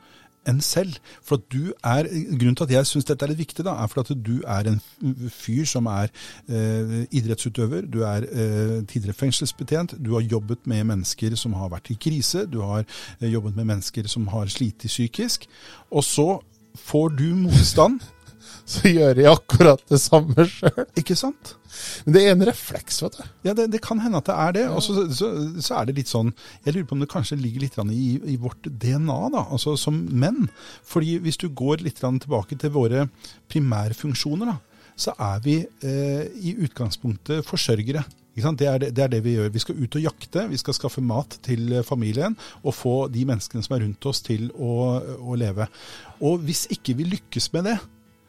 en selv. For at du er, Grunnen til at jeg syns dette er litt viktig, da, er for at du er en fyr som er eh, idrettsutøver. Du er eh, tidligere fengselsbetjent. Du har jobbet med mennesker som har vært i krise. Du har eh, jobbet med mennesker som har slitt psykisk. Og så får du motstand, Så gjør jeg akkurat det samme sjøl. ikke sant? Men det er en refleks, vet du. Ja, det, det kan hende at det er det. Og så, så, så er det litt sånn Jeg lurer på om det kanskje ligger litt i, i vårt DNA, da, altså som menn. Fordi hvis du går litt tilbake til våre primærfunksjoner, da, så er vi eh, i utgangspunktet forsørgere. Det, er det, det er det vi gjør. Vi skal ut og jakte, vi skal skaffe mat til eh, familien og få de menneskene som er rundt oss til å, å leve. Og hvis ikke vi lykkes med det,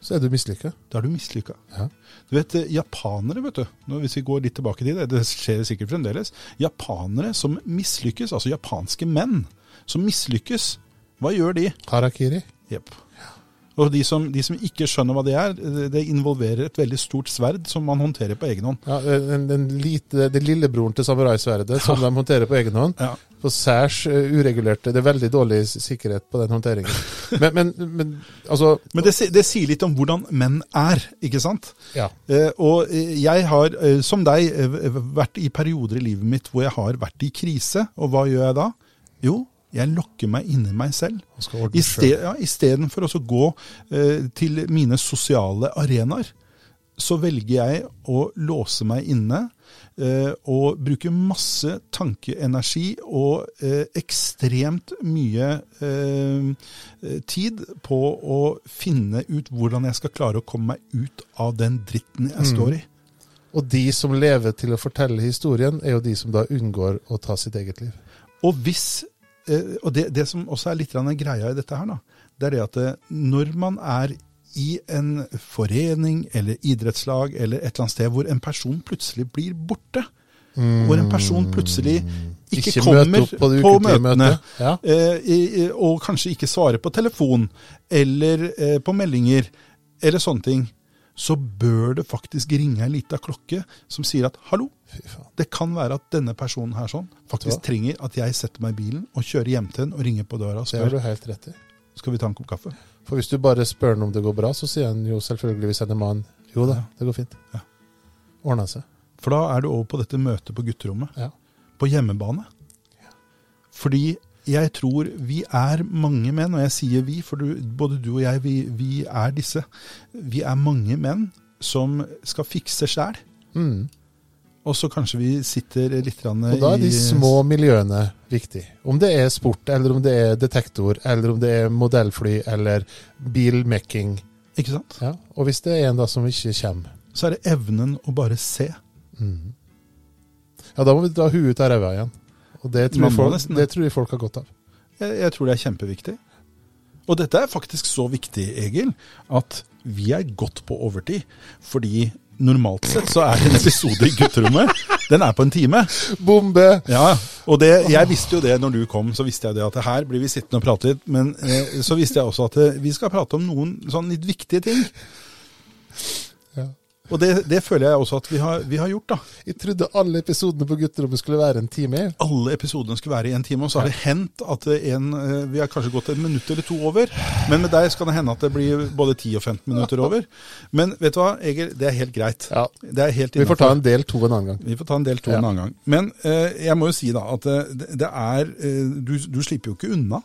Så er du mislykka. da er du mislykka. Ja. Du vet, eh, japanere, vet du, nå, hvis vi går litt tilbake til det, det skjer sikkert fremdeles, japanere som mislykkes, altså japanske menn som mislykkes, hva gjør de? Harakiri. Jepp. Og de som, de som ikke skjønner hva det er, det- involverer et veldig stort sverd som man håndterer på egen hånd. Ja, den, den lite, det lillebroren til samuraisverdet som de håndterer på egen hånd. Ja. På særs eh, uregulerte Det er veldig dårlig sikkerhet på den håndteringen. [laughs] Men, men, men altså Men det, det sier litt om hvordan menn er, ikke sant? Ja. Eh, og eh, jeg har, eh, som deg, vært i perioder i livet mitt hvor jeg har vært i krise. Og hva gjør jeg da? Jo, jeg lokker meg inni meg selv. Istedenfor ja, å gå eh, til mine sosiale arenaer, så velger jeg å låse meg inne eh, og bruke masse tankeenergi og eh, ekstremt mye eh, tid på å finne ut hvordan jeg skal klare å komme meg ut av den dritten jeg står i. Og de som lever til å fortelle historien, er jo de som da unngår å ta sitt eget liv. Og hvis Og det, det som også er litt greia i dette her, da, det er det at eh, når man er i en forening eller idrettslag eller et eller annet sted hvor en person plutselig blir borte, hvor en person plutselig ikke, Ikke kommer på på møtene. Ja. eh, og kanskje ikke svarer på telefon eller eh, på meldinger eller sånne ting, så bør det faktisk ringe en lita klokke som sier at hallo, det kan være at denne personen her sånn faktisk trenger at jeg setter meg i bilen og kjører hjem til henne og ringer på døra og Det har du helt rett i. skal vi ta en kopp kaffe. For hvis du bare spør han om det går bra, så sier han jo selvfølgelig hvis han er mann Jo da, det går fint. Ja. Ordna seg. For da er du over på dette møtet på gutterommet. Ja. På hjemmebane. Fordi jeg tror vi er mange menn, og jeg sier vi, for du, både du og jeg, vi, vi er disse. Vi er mange menn som skal fikse sjæl. Mm. Og så kanskje vi sitter litt grann Og da er de små miljøene viktig. Om det er sport, eller om det er detektor, eller om det er modellfly, eller bilmekking. Ikke sant? Ja. Og hvis det er en da som ikke kommer, Så er det evnen å bare se. mm. ja, da må vi dra huet ut av ræva igjen. Og det tror, folk, nesten det. det tror jeg folk har godt av. Jeg, jeg tror det er kjempeviktig. Og dette er faktisk så viktig, Egil, at vi er godt på overtid. Fordi normalt sett så er en episode i gutterommet, [laughs] den er på en time. Bombe! Ja, og det, jeg visste jo det når du kom, så visste jeg det at her blir vi sittende og prate litt. Men eh, så visste jeg også at eh, vi skal prate om noen sånn litt viktige ting. Og det, det føler jeg også at vi har, vi har gjort, da. Jeg trodde alle episodene på gutterommet skulle være en time. Alle episodene skulle være i en time, og så har det hendt at en, eh, vi har kanskje gått et minutt eller to over. Men med deg skal det hende at det blir både 10 og 15 minutter over. Men vet du hva, Egil, det er helt greit. Ja. Det er helt Vi får ta en del to en annen gang. Vi får ta en del to Ja. en annen gang. Men eh, jeg må jo si da at eh, det, det er eh, du, du slipper jo ikke unna.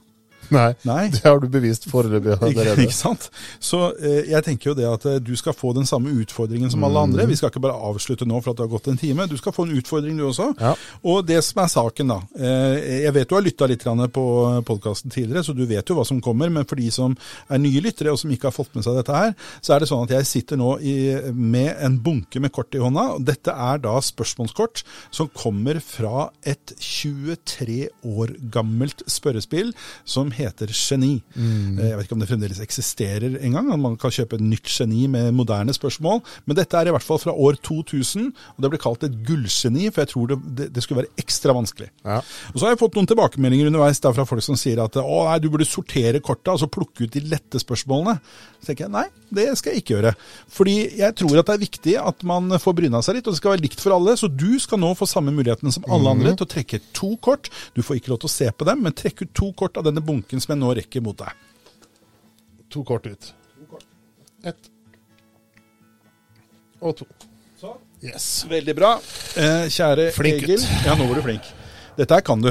[laughs] Nei, Nei. det har du bevist foreløpig Ikke, allerede. ikke sant? Så eh, jeg tenker jo det at eh, du skal få den samme utfordringen som alle Mm. andre. Vi skal ikke bare avslutte nå for at det har gått en time. Du skal få en utfordring du også. Ja. Og det som er saken da, eh, jeg vet du har lytta litt på podkasten tidligere, så du vet jo hva som kommer. Men for de som er nye lyttere og som ikke har fått med seg dette her, så er det sånn at jeg sitter nå i, med en bunke med kort i hånda. og Dette er da spørsmålskort som kommer fra et 23 år gammelt spørrespill som heter Geni. Mm. Jeg vet ikke om det fremdeles eksisterer engang. Man kan kjøpe et nytt geni med moderne spørsmål. Men dette er i hvert fall fra år 2000, og det ble kalt et gullgeni, for jeg tror det, det, det skulle være ekstra vanskelig. Ja. Og Så har jeg fått noen tilbakemeldinger underveis da fra folk som sier at å nei, du burde sortere korta og så plukke ut de lette spørsmålene. Så tenker jeg nei, det skal jeg ikke gjøre. Fordi jeg tror at det er viktig at man får bryna seg litt, og det skal være likt for alle. Så du skal nå få samme muligheten som alle andre til å trekke to kort. Du får ikke lov til å se på dem, men trekk ut to kort av denne bunken som jeg nå rekker mot deg. To kort ut. Ett. Og to. Yes. Veldig bra. Eh, kjære Flink Egil. gutt. Ja, nå var du flink. Dette her kan du.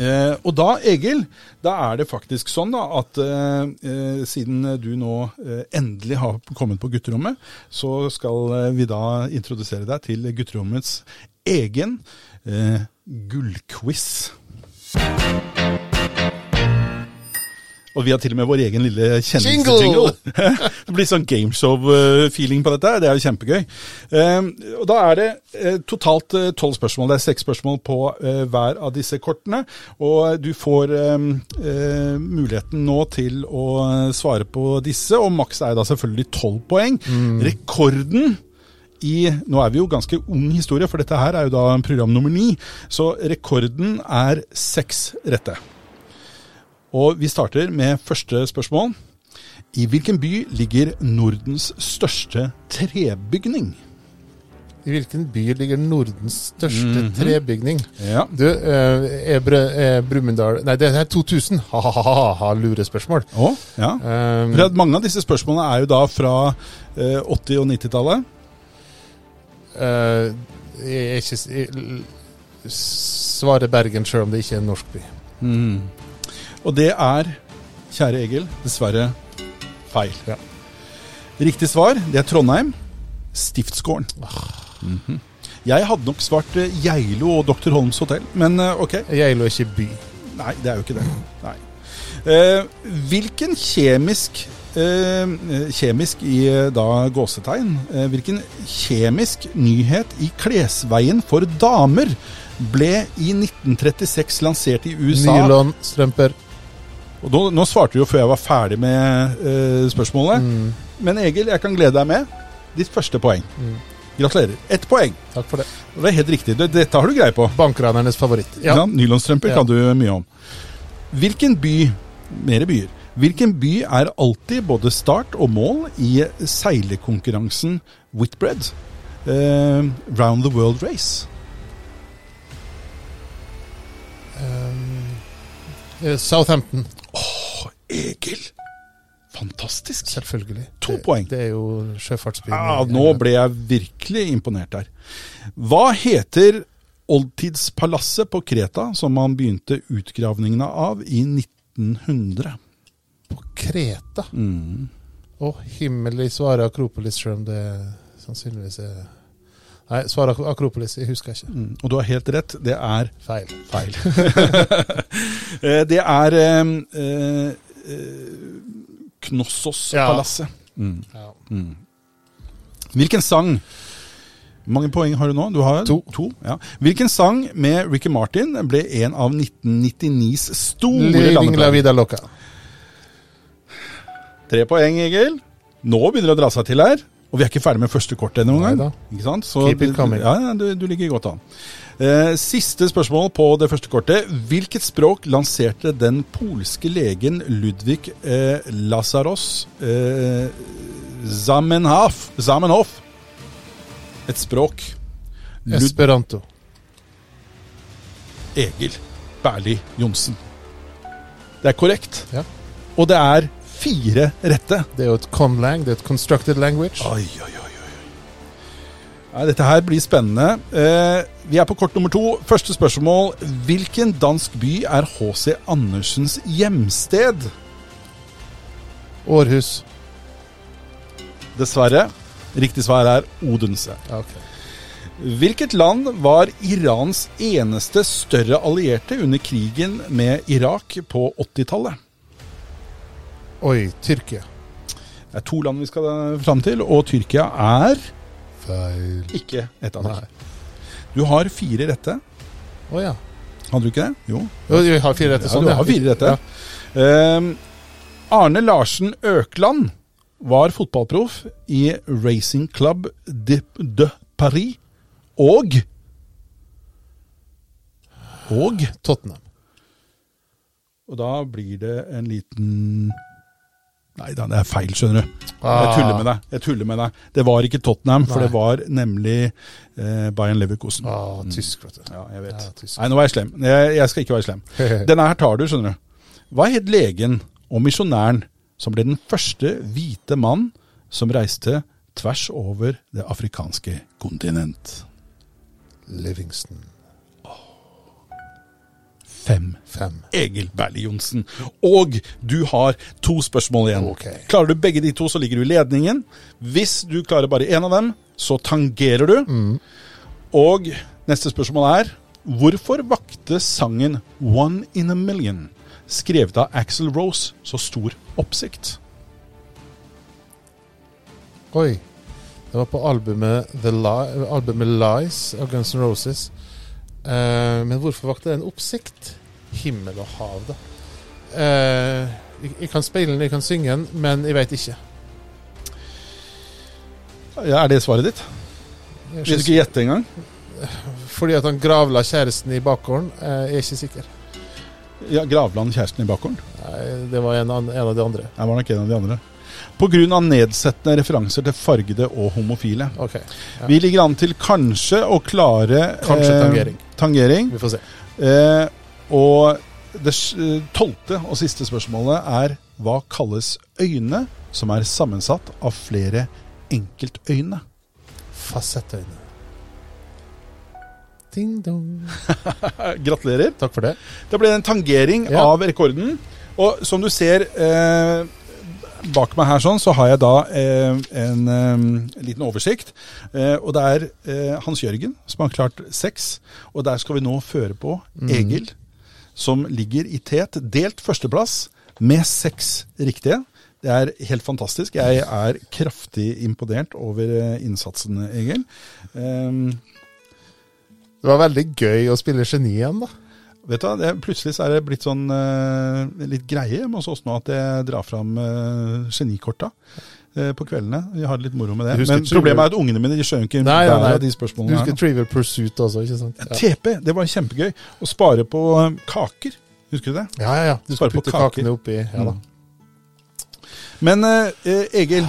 Eh, og da, Egil, da er det faktisk sånn da at eh, eh, siden du nå eh, endelig har kommet på gutterommet, så skal eh, vi da introdusere deg til gutterommets egen eh, gullquiz. Og vi har til og med vår egen lille kjendisjingle. [laughs] det blir sånn gameshow-feeling på dette. Det er jo kjempegøy. Eh, og Da er det eh, totalt eh, tolv spørsmål. Det er seks spørsmål på eh, hver av disse kortene. Og du får eh, eh, muligheten nå til å svare på disse, og maks er da selvfølgelig tolv poeng. Rekorden i Nå er vi jo ganske ung historie, for dette her er jo da program nummer ni. Så rekorden er seks rette. Og vi starter med første spørsmål. I hvilken by ligger Nordens største trebygning? I hvilken by ligger Nordens største trebygning? Ja. Du, eh, Ebre, er Brumunddal Nei, det er 2000. Ha-ha-ha, lurespørsmål. Oh, ja. Um, For mange av disse spørsmålene er jo da fra eh, 80- og 90-tallet. eh, jeg er ikke jeg Svarer Bergen, sjøl om det ikke er en norsk by. Og det er, kjære Egil, dessverre feil. Ja. Riktig svar, det er Trondheim. Stiftsgården. Mhm. Jeg hadde nok svart eh, Geilo og Dr. Holms hotell, men eh, ok. Geilo er ikke by. Nei, det er jo ikke det. Nei. Eh, hvilken kjemisk eh, Kjemisk i eh, da gåsetegn. Eh, hvilken kjemisk nyhet i klesveien for damer ble i 1936 lansert i USA? Nylonstrømper. Og nå, nå svarte du jo før jeg var ferdig med uh, spørsmålet. Mm, Men Egil, jeg kan glede deg med ditt første poeng. mm. Gratulerer. Ett poeng. Takk for det. Det er helt riktig. Dette har du greie på. Bankranernes favoritt. Ja. Ja. Nylonstrømper Ja. kan du mye om. Hvilken by, mere byer, hvilken by er alltid både start og mål i seilekonkurransen Whitbread? Uh, Round the World Race. Um, eh, Southampton, Egil! Fantastisk. selvfølgelig. To det, poeng. Det er jo sjøfartsbyen. Ja, nå ble jeg virkelig imponert der. Hva heter oldtidspalasset på Kreta som man begynte utgravningene av i 1900? På Kreta. Mm. Å, himmelig svare Akropolis, selv om det sannsynligvis er Nei, svar Akropolis. Jeg husker ikke. Mm. Og du har helt rett, det er Feil. feil. [laughs] Eh, det er eh, eh, Knossos-palasset. Mm. Ja. Mm. Hvilken sang mange poeng har du nå? Du har To. ja. Hvilken sang med Ricky Martin ble en av 1999s store landeplaner? Tre poeng, Egil. Nå begynner det å dra seg til her. Og vi er ikke ferdig med første kortet ennå engang. Så Keep it coming. Ja, ja, du, du ligger godt an. Eh, siste spørsmål på det første kortet. Hvilket språk lanserte den polske legen Ludvig eh, Lazaros eh, Zamenhof, Zamenhof? Et språk. Lud Esperanto. Egil Berli Johnsen. Det er korrekt. Ja. Og det er fire rette. Det er jo et conlang, det er et constructed language. Oi, oi, oi. oi. Nei, dette her blir spennende. Eh, vi er på kort nummer to. Første spørsmål. Hvilken dansk by er H.C. Andersens hjemsted? Århus. Dessverre. Riktig svar er Odense. Ok. Hvilket land var Irans eneste større allierte under krigen med Irak på 80-tallet? Oi, Tyrkia. Det er to land vi skal fram til, og Tyrkia er Feil. ikke et av dem. Du har fire rette. Å ja. Hadde du ikke det? Jo. Jo, jeg har fire rette Ja, sånn, du har fire rette. Ehm, Arne Larsen Økland var fotballproff i Racing Club de, de Paris og Og Tottenham. Og da blir det en liten Nei da, det er feil, skjønner du. Jeg Ah. tuller med deg. jeg tuller med deg. Det var ikke Tottenham, for Nei. det var nemlig eh, Bayern Leverkusen. Ah, tysk, vet du. Ja, jeg vet. Ja. Nei, nå var jeg slem. Jeg, jeg skal ikke være slem. [laughs] Denne her tar du, skjønner du. Hva het legen og misjonæren som ble den første hvite mann som reiste tvers over det afrikanske kontinent? Livingston. Fem. Fem. Egil Berli Johnsen. Og du har to spørsmål igjen. Okay. Klarer du begge de to, så ligger du i ledningen. Hvis du klarer bare én av dem, så tangerer du. Mm. Og neste spørsmål er Hvorfor vakte sangen 'One in a Million', skrevet av Axel Rose, så stor oppsikt? Oi. Det var på albumet, The Li albumet Lies av Guns N' Roses. Uh, men hvorfor vakte den oppsikt? Himmel og hav, da. Eh, jeg, jeg kan spille den, jeg kan synge den, men jeg veit ikke. Ja, er det svaret ditt? Vil du ikke gjette engang? Fordi at han gravla kjæresten i bakgården, eh, jeg er ikke sikker. Ja, han kjæresten i bakgården? Nei, det var en, en av de andre. Det var nok en av de andre. Av nedsettende referanser til fargede og homofile. Okay, Ja. Vi ligger an til kanskje å klare Kanskje eh, tangering. tangering. vi får se. Eh, og det eh, tolvte og siste spørsmålet er hva kalles øyne som er sammensatt av flere enkeltøyne? Fasettøyne. Ding dong. Eh, [laughs] Gratulerer. Takk for det. Det ble en tangering Ja. av rekorden. Og som du ser eh, bak meg her, sånn, så har jeg da eh, en eh, liten oversikt. Eh, og det er eh, Hans Jørgen som har klart seks. Og der skal vi nå føre på Egil, som ligger i tet. Delt førsteplass med seks riktige. Det er helt fantastisk. Jeg er kraftig imponert over eh, innsatsen, Egil. Um, Det var veldig gøy å spille geni igjen, da. Vet du det, Plutselig så er det blitt sånn uh, litt greie hos oss nå at jeg drar fram uh, genikorta på kveldene. Vi har litt moro med det. Men problemet er at ungene mine de skjønner ikke Nei, nei, nei. av de Du husker. Trivial Pursuit også, ikke sant? Ja, TP, det var kjempegøy. Å spare på eh, kaker. Husker du det? ja, ja. ja. Du skal på putte kaker. kakene oppi. Ja da. Mm. Men eh, eh, Egil,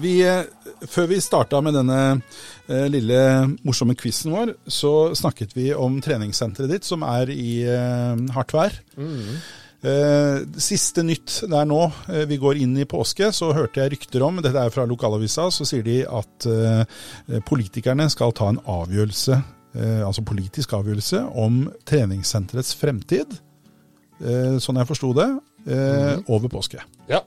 vi, eh, før vi starta med denne eh, lille morsomme quizen vår, så snakket vi om treningssenteret ditt, som er i eh, hardt vær. Eh, siste nytt der nå, eh, vi går inn i påske, så hørte jeg rykter om, dette er fra lokalavisa, så sier de at eh, politikerne skal ta en avgjørelse, eh, altså politisk avgjørelse, om treningssenterets fremtid, eh, sånn jeg forsto det, eh, over påske. Ja.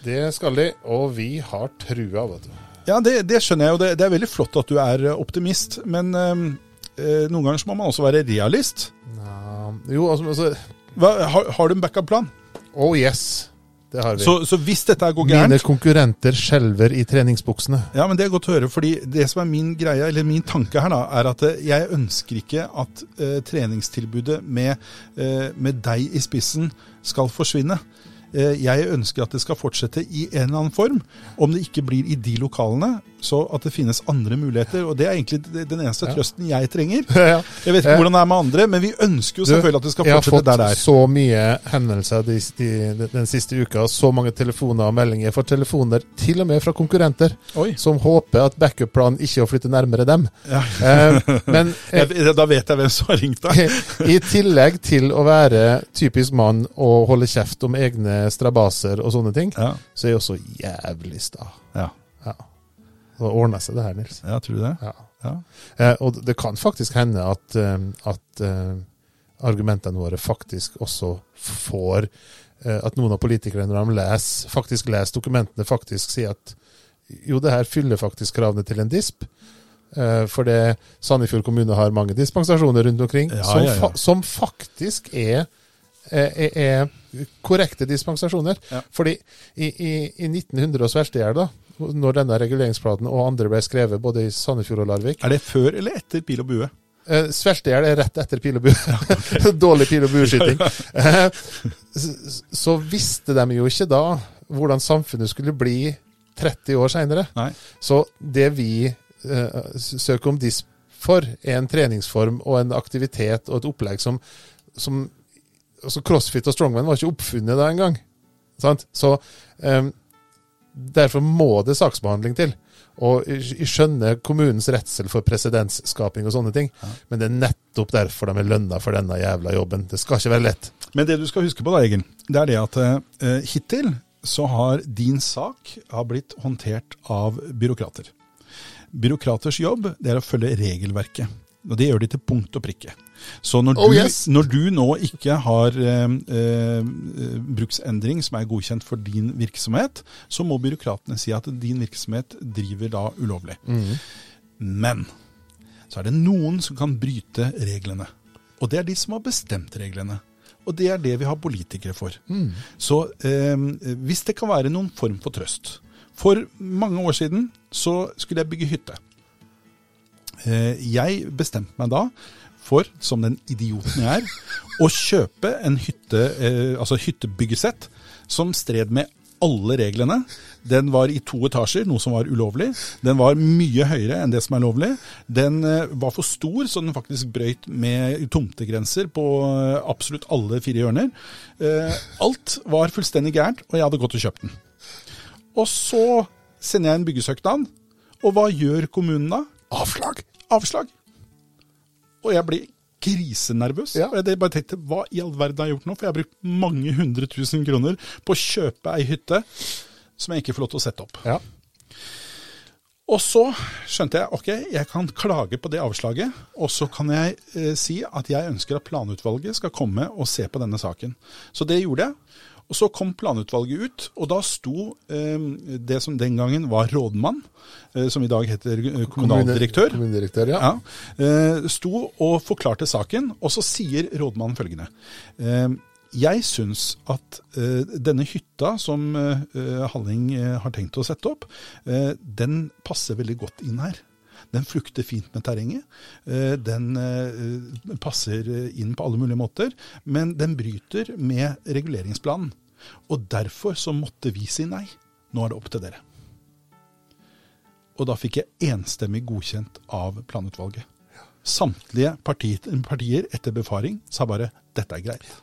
Det skal de, og vi har trua, vet du. Ja, det, det skjønner jeg, jo. det, det er veldig flott at du er eh, optimist, men eh, eh, noen ganger så må man også være realist. Ja, jo, altså Hva, har, har du en backup-plan? Oh yes, det har vi. Så, så hvis dette går gærent Mine konkurrenter skjelver i treningsbuksene. Ja, men Det er godt å høre, fordi det som er min greie, eller min tanke her, da, er at eh, jeg ønsker ikke at uh, treningstilbudet med, uh, med deg i spissen skal forsvinne. Eh, jeg ønsker at det skal fortsette i en eller annen form. Om det ikke blir i de lokalene, så at det finnes andre muligheter. Og det er egentlig den eneste Ja. trøsten jeg trenger. [laughs] Jeg vet ikke hvordan det er med andre, men vi ønsker jo selvfølgelig at det skal fortsette fått der det er. så mye henvendelser de, de, den siste uka, så mange telefoner og meldinger. For telefoner til og med fra konkurrenter, Oi. som håper at backup-planen ikke er å flytte nærmere dem. Ja. Eh, men eh, [laughs] Jeg, da vet jeg hvem som har ringt deg. [laughs] i tillegg til å være typisk mann og holde kjeft om egne strabaser og sånne ting, Ja, så er jeg også jævlig sta. ja. Ja. Det ordner seg det her, Nils. ja tror du det? Ja. Ja. Eh, og det kan faktisk hende at, eh, at uh, argumentene våre faktisk også får uh, At noen av politikerne, når de leser, faktisk leser dokumentene, faktisk sier at jo, det her fyller faktisk kravene til en disp. Uh, for det Sandefjord kommune har mange dispensasjoner rundt omkring, Ja, som. Fa som faktisk er, er, er korrekte dispensasjoner. Ja. Fordi i, i, i 1900 og Sverstejær, da, når denne reguleringsplaten og andre ble skrevet, både i Sandefjord og Larvik Er det før eller etter pil og bue? Eh, Sverstejern er rett etter pil og bue. [laughs] Dårlig pil og bueskyting. Eh, så, så visste de jo ikke da hvordan samfunnet skulle bli 30 år seinere. Så det vi eh, søker om DISP for, er en treningsform og en aktivitet og et opplegg som, som altså Crossfit og strongman var ikke oppfunnet da engang. Så um, derfor må det saksbehandling til. Og jeg skjønner kommunens redsel for presedensskaping og sånne ting, men det er nettopp derfor de er lønna for denne jævla jobben. Det skal ikke være lett. Men det du skal huske på da, Egil, det er det at uh, hittil så har din sak har blitt håndtert av byråkrater. Byråkraters jobb det er å følge regelverket. Og det gjør de til punkt og prikke. Så når, Oh, du, yes. når du nå ikke har eh, eh, bruksendring som er godkjent for din virksomhet, så må byråkratene si at din virksomhet driver da ulovlig. Men så er det noen som kan bryte reglene. Og det er de som har bestemt reglene. Og det er det vi har politikere for. Så eh, hvis det kan være noen form for trøst For mange år siden så skulle jeg bygge hytte. Eh, jeg bestemte meg da for, som den idioten jeg er, å kjøpe en hytte, eh, altså hyttebyggesett som stred med alle reglene. Den var i to etasjer, noe som var ulovlig. Den var mye høyere enn det som er lovlig. Den eh, var for stor, så den faktisk brøyt med tomtegrenser på eh, absolutt alle fire hjørner. Eh, alt var fullstendig gærent, og jeg hadde gått og kjøpt den. Og så sender jeg en byggesøknad, og hva gjør kommunen da? Avslag! Avslag. Og jeg blir krisenervøs. Ja. Jeg bare tenkte, hva i all verden har jeg gjort nå? For jeg har brukt mange hundre tusen kroner på å kjøpe ei hytte som jeg ikke får lov til å sette opp. Ja. Og så skjønte jeg ok, jeg kan klage på det avslaget, og så kan jeg eh, si at jeg ønsker at planutvalget skal komme og se på denne saken. Så det gjorde jeg. Og så kom planutvalget ut, og da sto eh, det som den gangen var rådmann, eh, som i dag heter eh, kommunaldirektør. Kommunedirektør, ja. Ja, eh, sto og forklarte saken, og så sier rådmannen følgende. Eh, jeg syns at eh, denne hytta som Halling har tenkt å sette opp, eh, den passer veldig godt inn her. Den flukter fint med terrenget. Eh, Den eh, passer inn på alle mulige måter, men den bryter med reguleringsplanen. Og derfor så måtte vi si nei. Nå er det opp til dere. Og da fikk jeg enstemmig godkjent av planutvalget. Samtlige partier, partier etter befaring sa bare 'dette er greit'.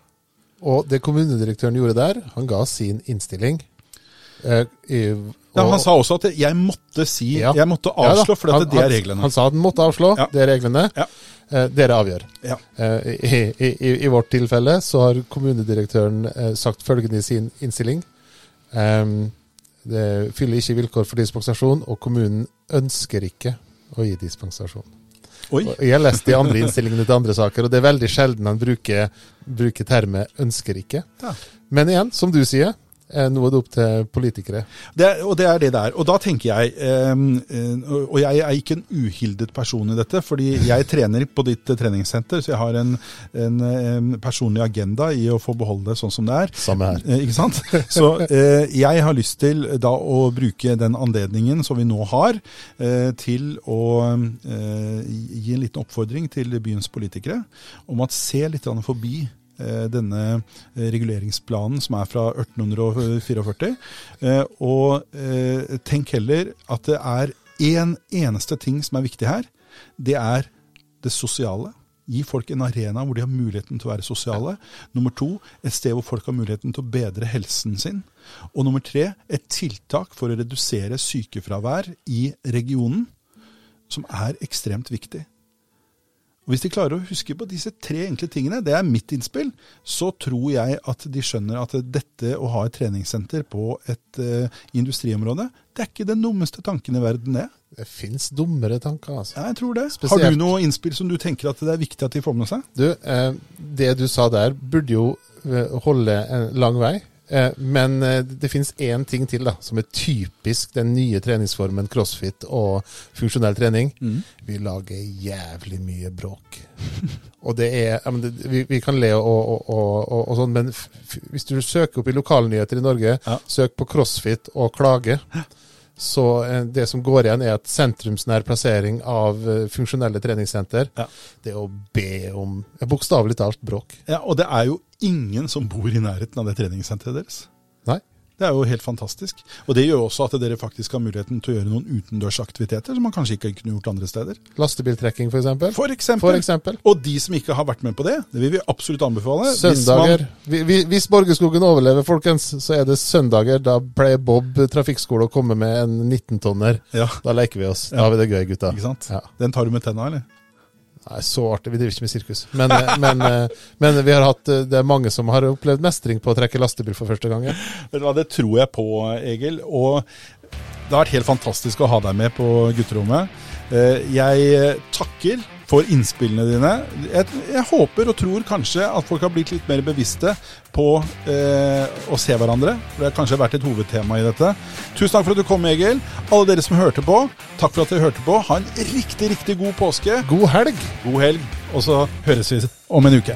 Og det kommunedirektøren gjorde der, han ga sin innstilling. Eh, i, Ja, han sa også at jeg måtte si Ja. Jeg måtte Ja avslå, for han- det er reglene. Han sa at han måtte avslå, Ja. det er reglene. Ja. Eh, dere avgjør. Ja. Eh, I, i, i, vårt tilfelle så har kommunedirektøren eh, sagt følgende i sin innstilling. Ehm, det fyller ikke vilkår for dispensasjon, og kommunen ønsker ikke å gi dispensasjon. Oi. Og Jeg har lest de andre innstillingene til andre saker, og det er veldig sjelden han bruker, bruker termet 'ønsker ikke'. Ja. Men igjen, som du sier, nå er det opp til politikere. Det og det er det det er. Og da tenker jeg ehm, eh, Og jeg er ikke en uhildet person i dette, fordi jeg trener på ditt eh, treningssenter, så jeg har en, en, em, personlig agenda i å få beholde det sånn som det er. Samme her. Eh, Ikke sant? Så eh, jeg har lyst til da å bruke den anledningen som vi nå har, eh, til å eh, gi en liten oppfordring til byens politikere om at se litt forbi eh, denne eh, reguleringsplanen som er fra 1844. Eh, og eh, tenk heller at det er én eneste ting som er viktig her. Det er det sosiale. Gi folk en arena hvor de har muligheten til å være sosiale. Nummer to, et sted hvor folk har muligheten til å bedre helsen sin. Og nummer tre, et tiltak for å redusere sykefravær i regionen, som er ekstremt viktig. Og Hvis de klarer å huske på disse tre enkle tingene, det er mitt innspill, så tror jeg at de skjønner at dette å ha et treningssenter på et uh, industriområde, det er ikke den dummeste tanken i verden, det. Det fins dummere tanker, altså. Ja, jeg tror det. Spesielt. Har du noe innspill som du tenker at det er viktig at de får med seg? Du, eh, det du sa der, burde jo eh, holde en lang vei. Eh, men eh, det finnes én ting til da, som er typisk den nye treningsformen crossfit og funksjonell trening. Mm. Vi lager jævlig mye bråk. [laughs] og det er ja, men det, vi, vi kan le og, og, og, og, sånn, men hvis du søker opp i lokalnyheter i Norge, Ja. søk på crossfit og klage. Så eh, det som går igjen, er at sentrumsnær plassering av eh, funksjonelle treningssenter, Ja. det å be om bokstavelig talt bråk. Ja, Og det er jo ingen som bor i nærheten av det treningssenteret deres. Nei. Det er jo helt fantastisk. Og det gjør også at dere faktisk har muligheten til å gjøre noen utendørsaktiviteter som man kanskje ikke kunne gjort andre steder. Lastebiltrekking, f.eks. For eksempel. For eksempel. Og de som ikke har vært med på det, det vil vi absolutt anbefale. Hvis Søndager. Vi- vi- Hvis Borgerskogen overlever, folkens, så er det søndager. Da pleier Bob trafikkskole å komme med en 19-tonner. Ja, Da leker vi oss. Da har vi det gøy, gutta. ikke sant? Ja. Den tar du med tenna, eller? Nei, så artig. Vi driver ikke med sirkus. Men, eh, men, eh, men vi har hatt, eh, det er mange som har opplevd mestring på å trekke lastebil for første gang. Vet du hva, Det tror jeg på, Egil. Og det har vært helt fantastisk å ha deg med på gutterommet. Jeg takker for innspillene dine. Jeg, jeg håper og tror kanskje at folk har blitt litt mer bevisste på eh, å se hverandre. For Det har kanskje vært et hovedtema i dette. Tusen takk for at du kom, Egil. Alle dere som hørte på, takk for at dere hørte på. Ha en riktig, riktig god påske. God helg! God helg. Og så høres vi om en uke.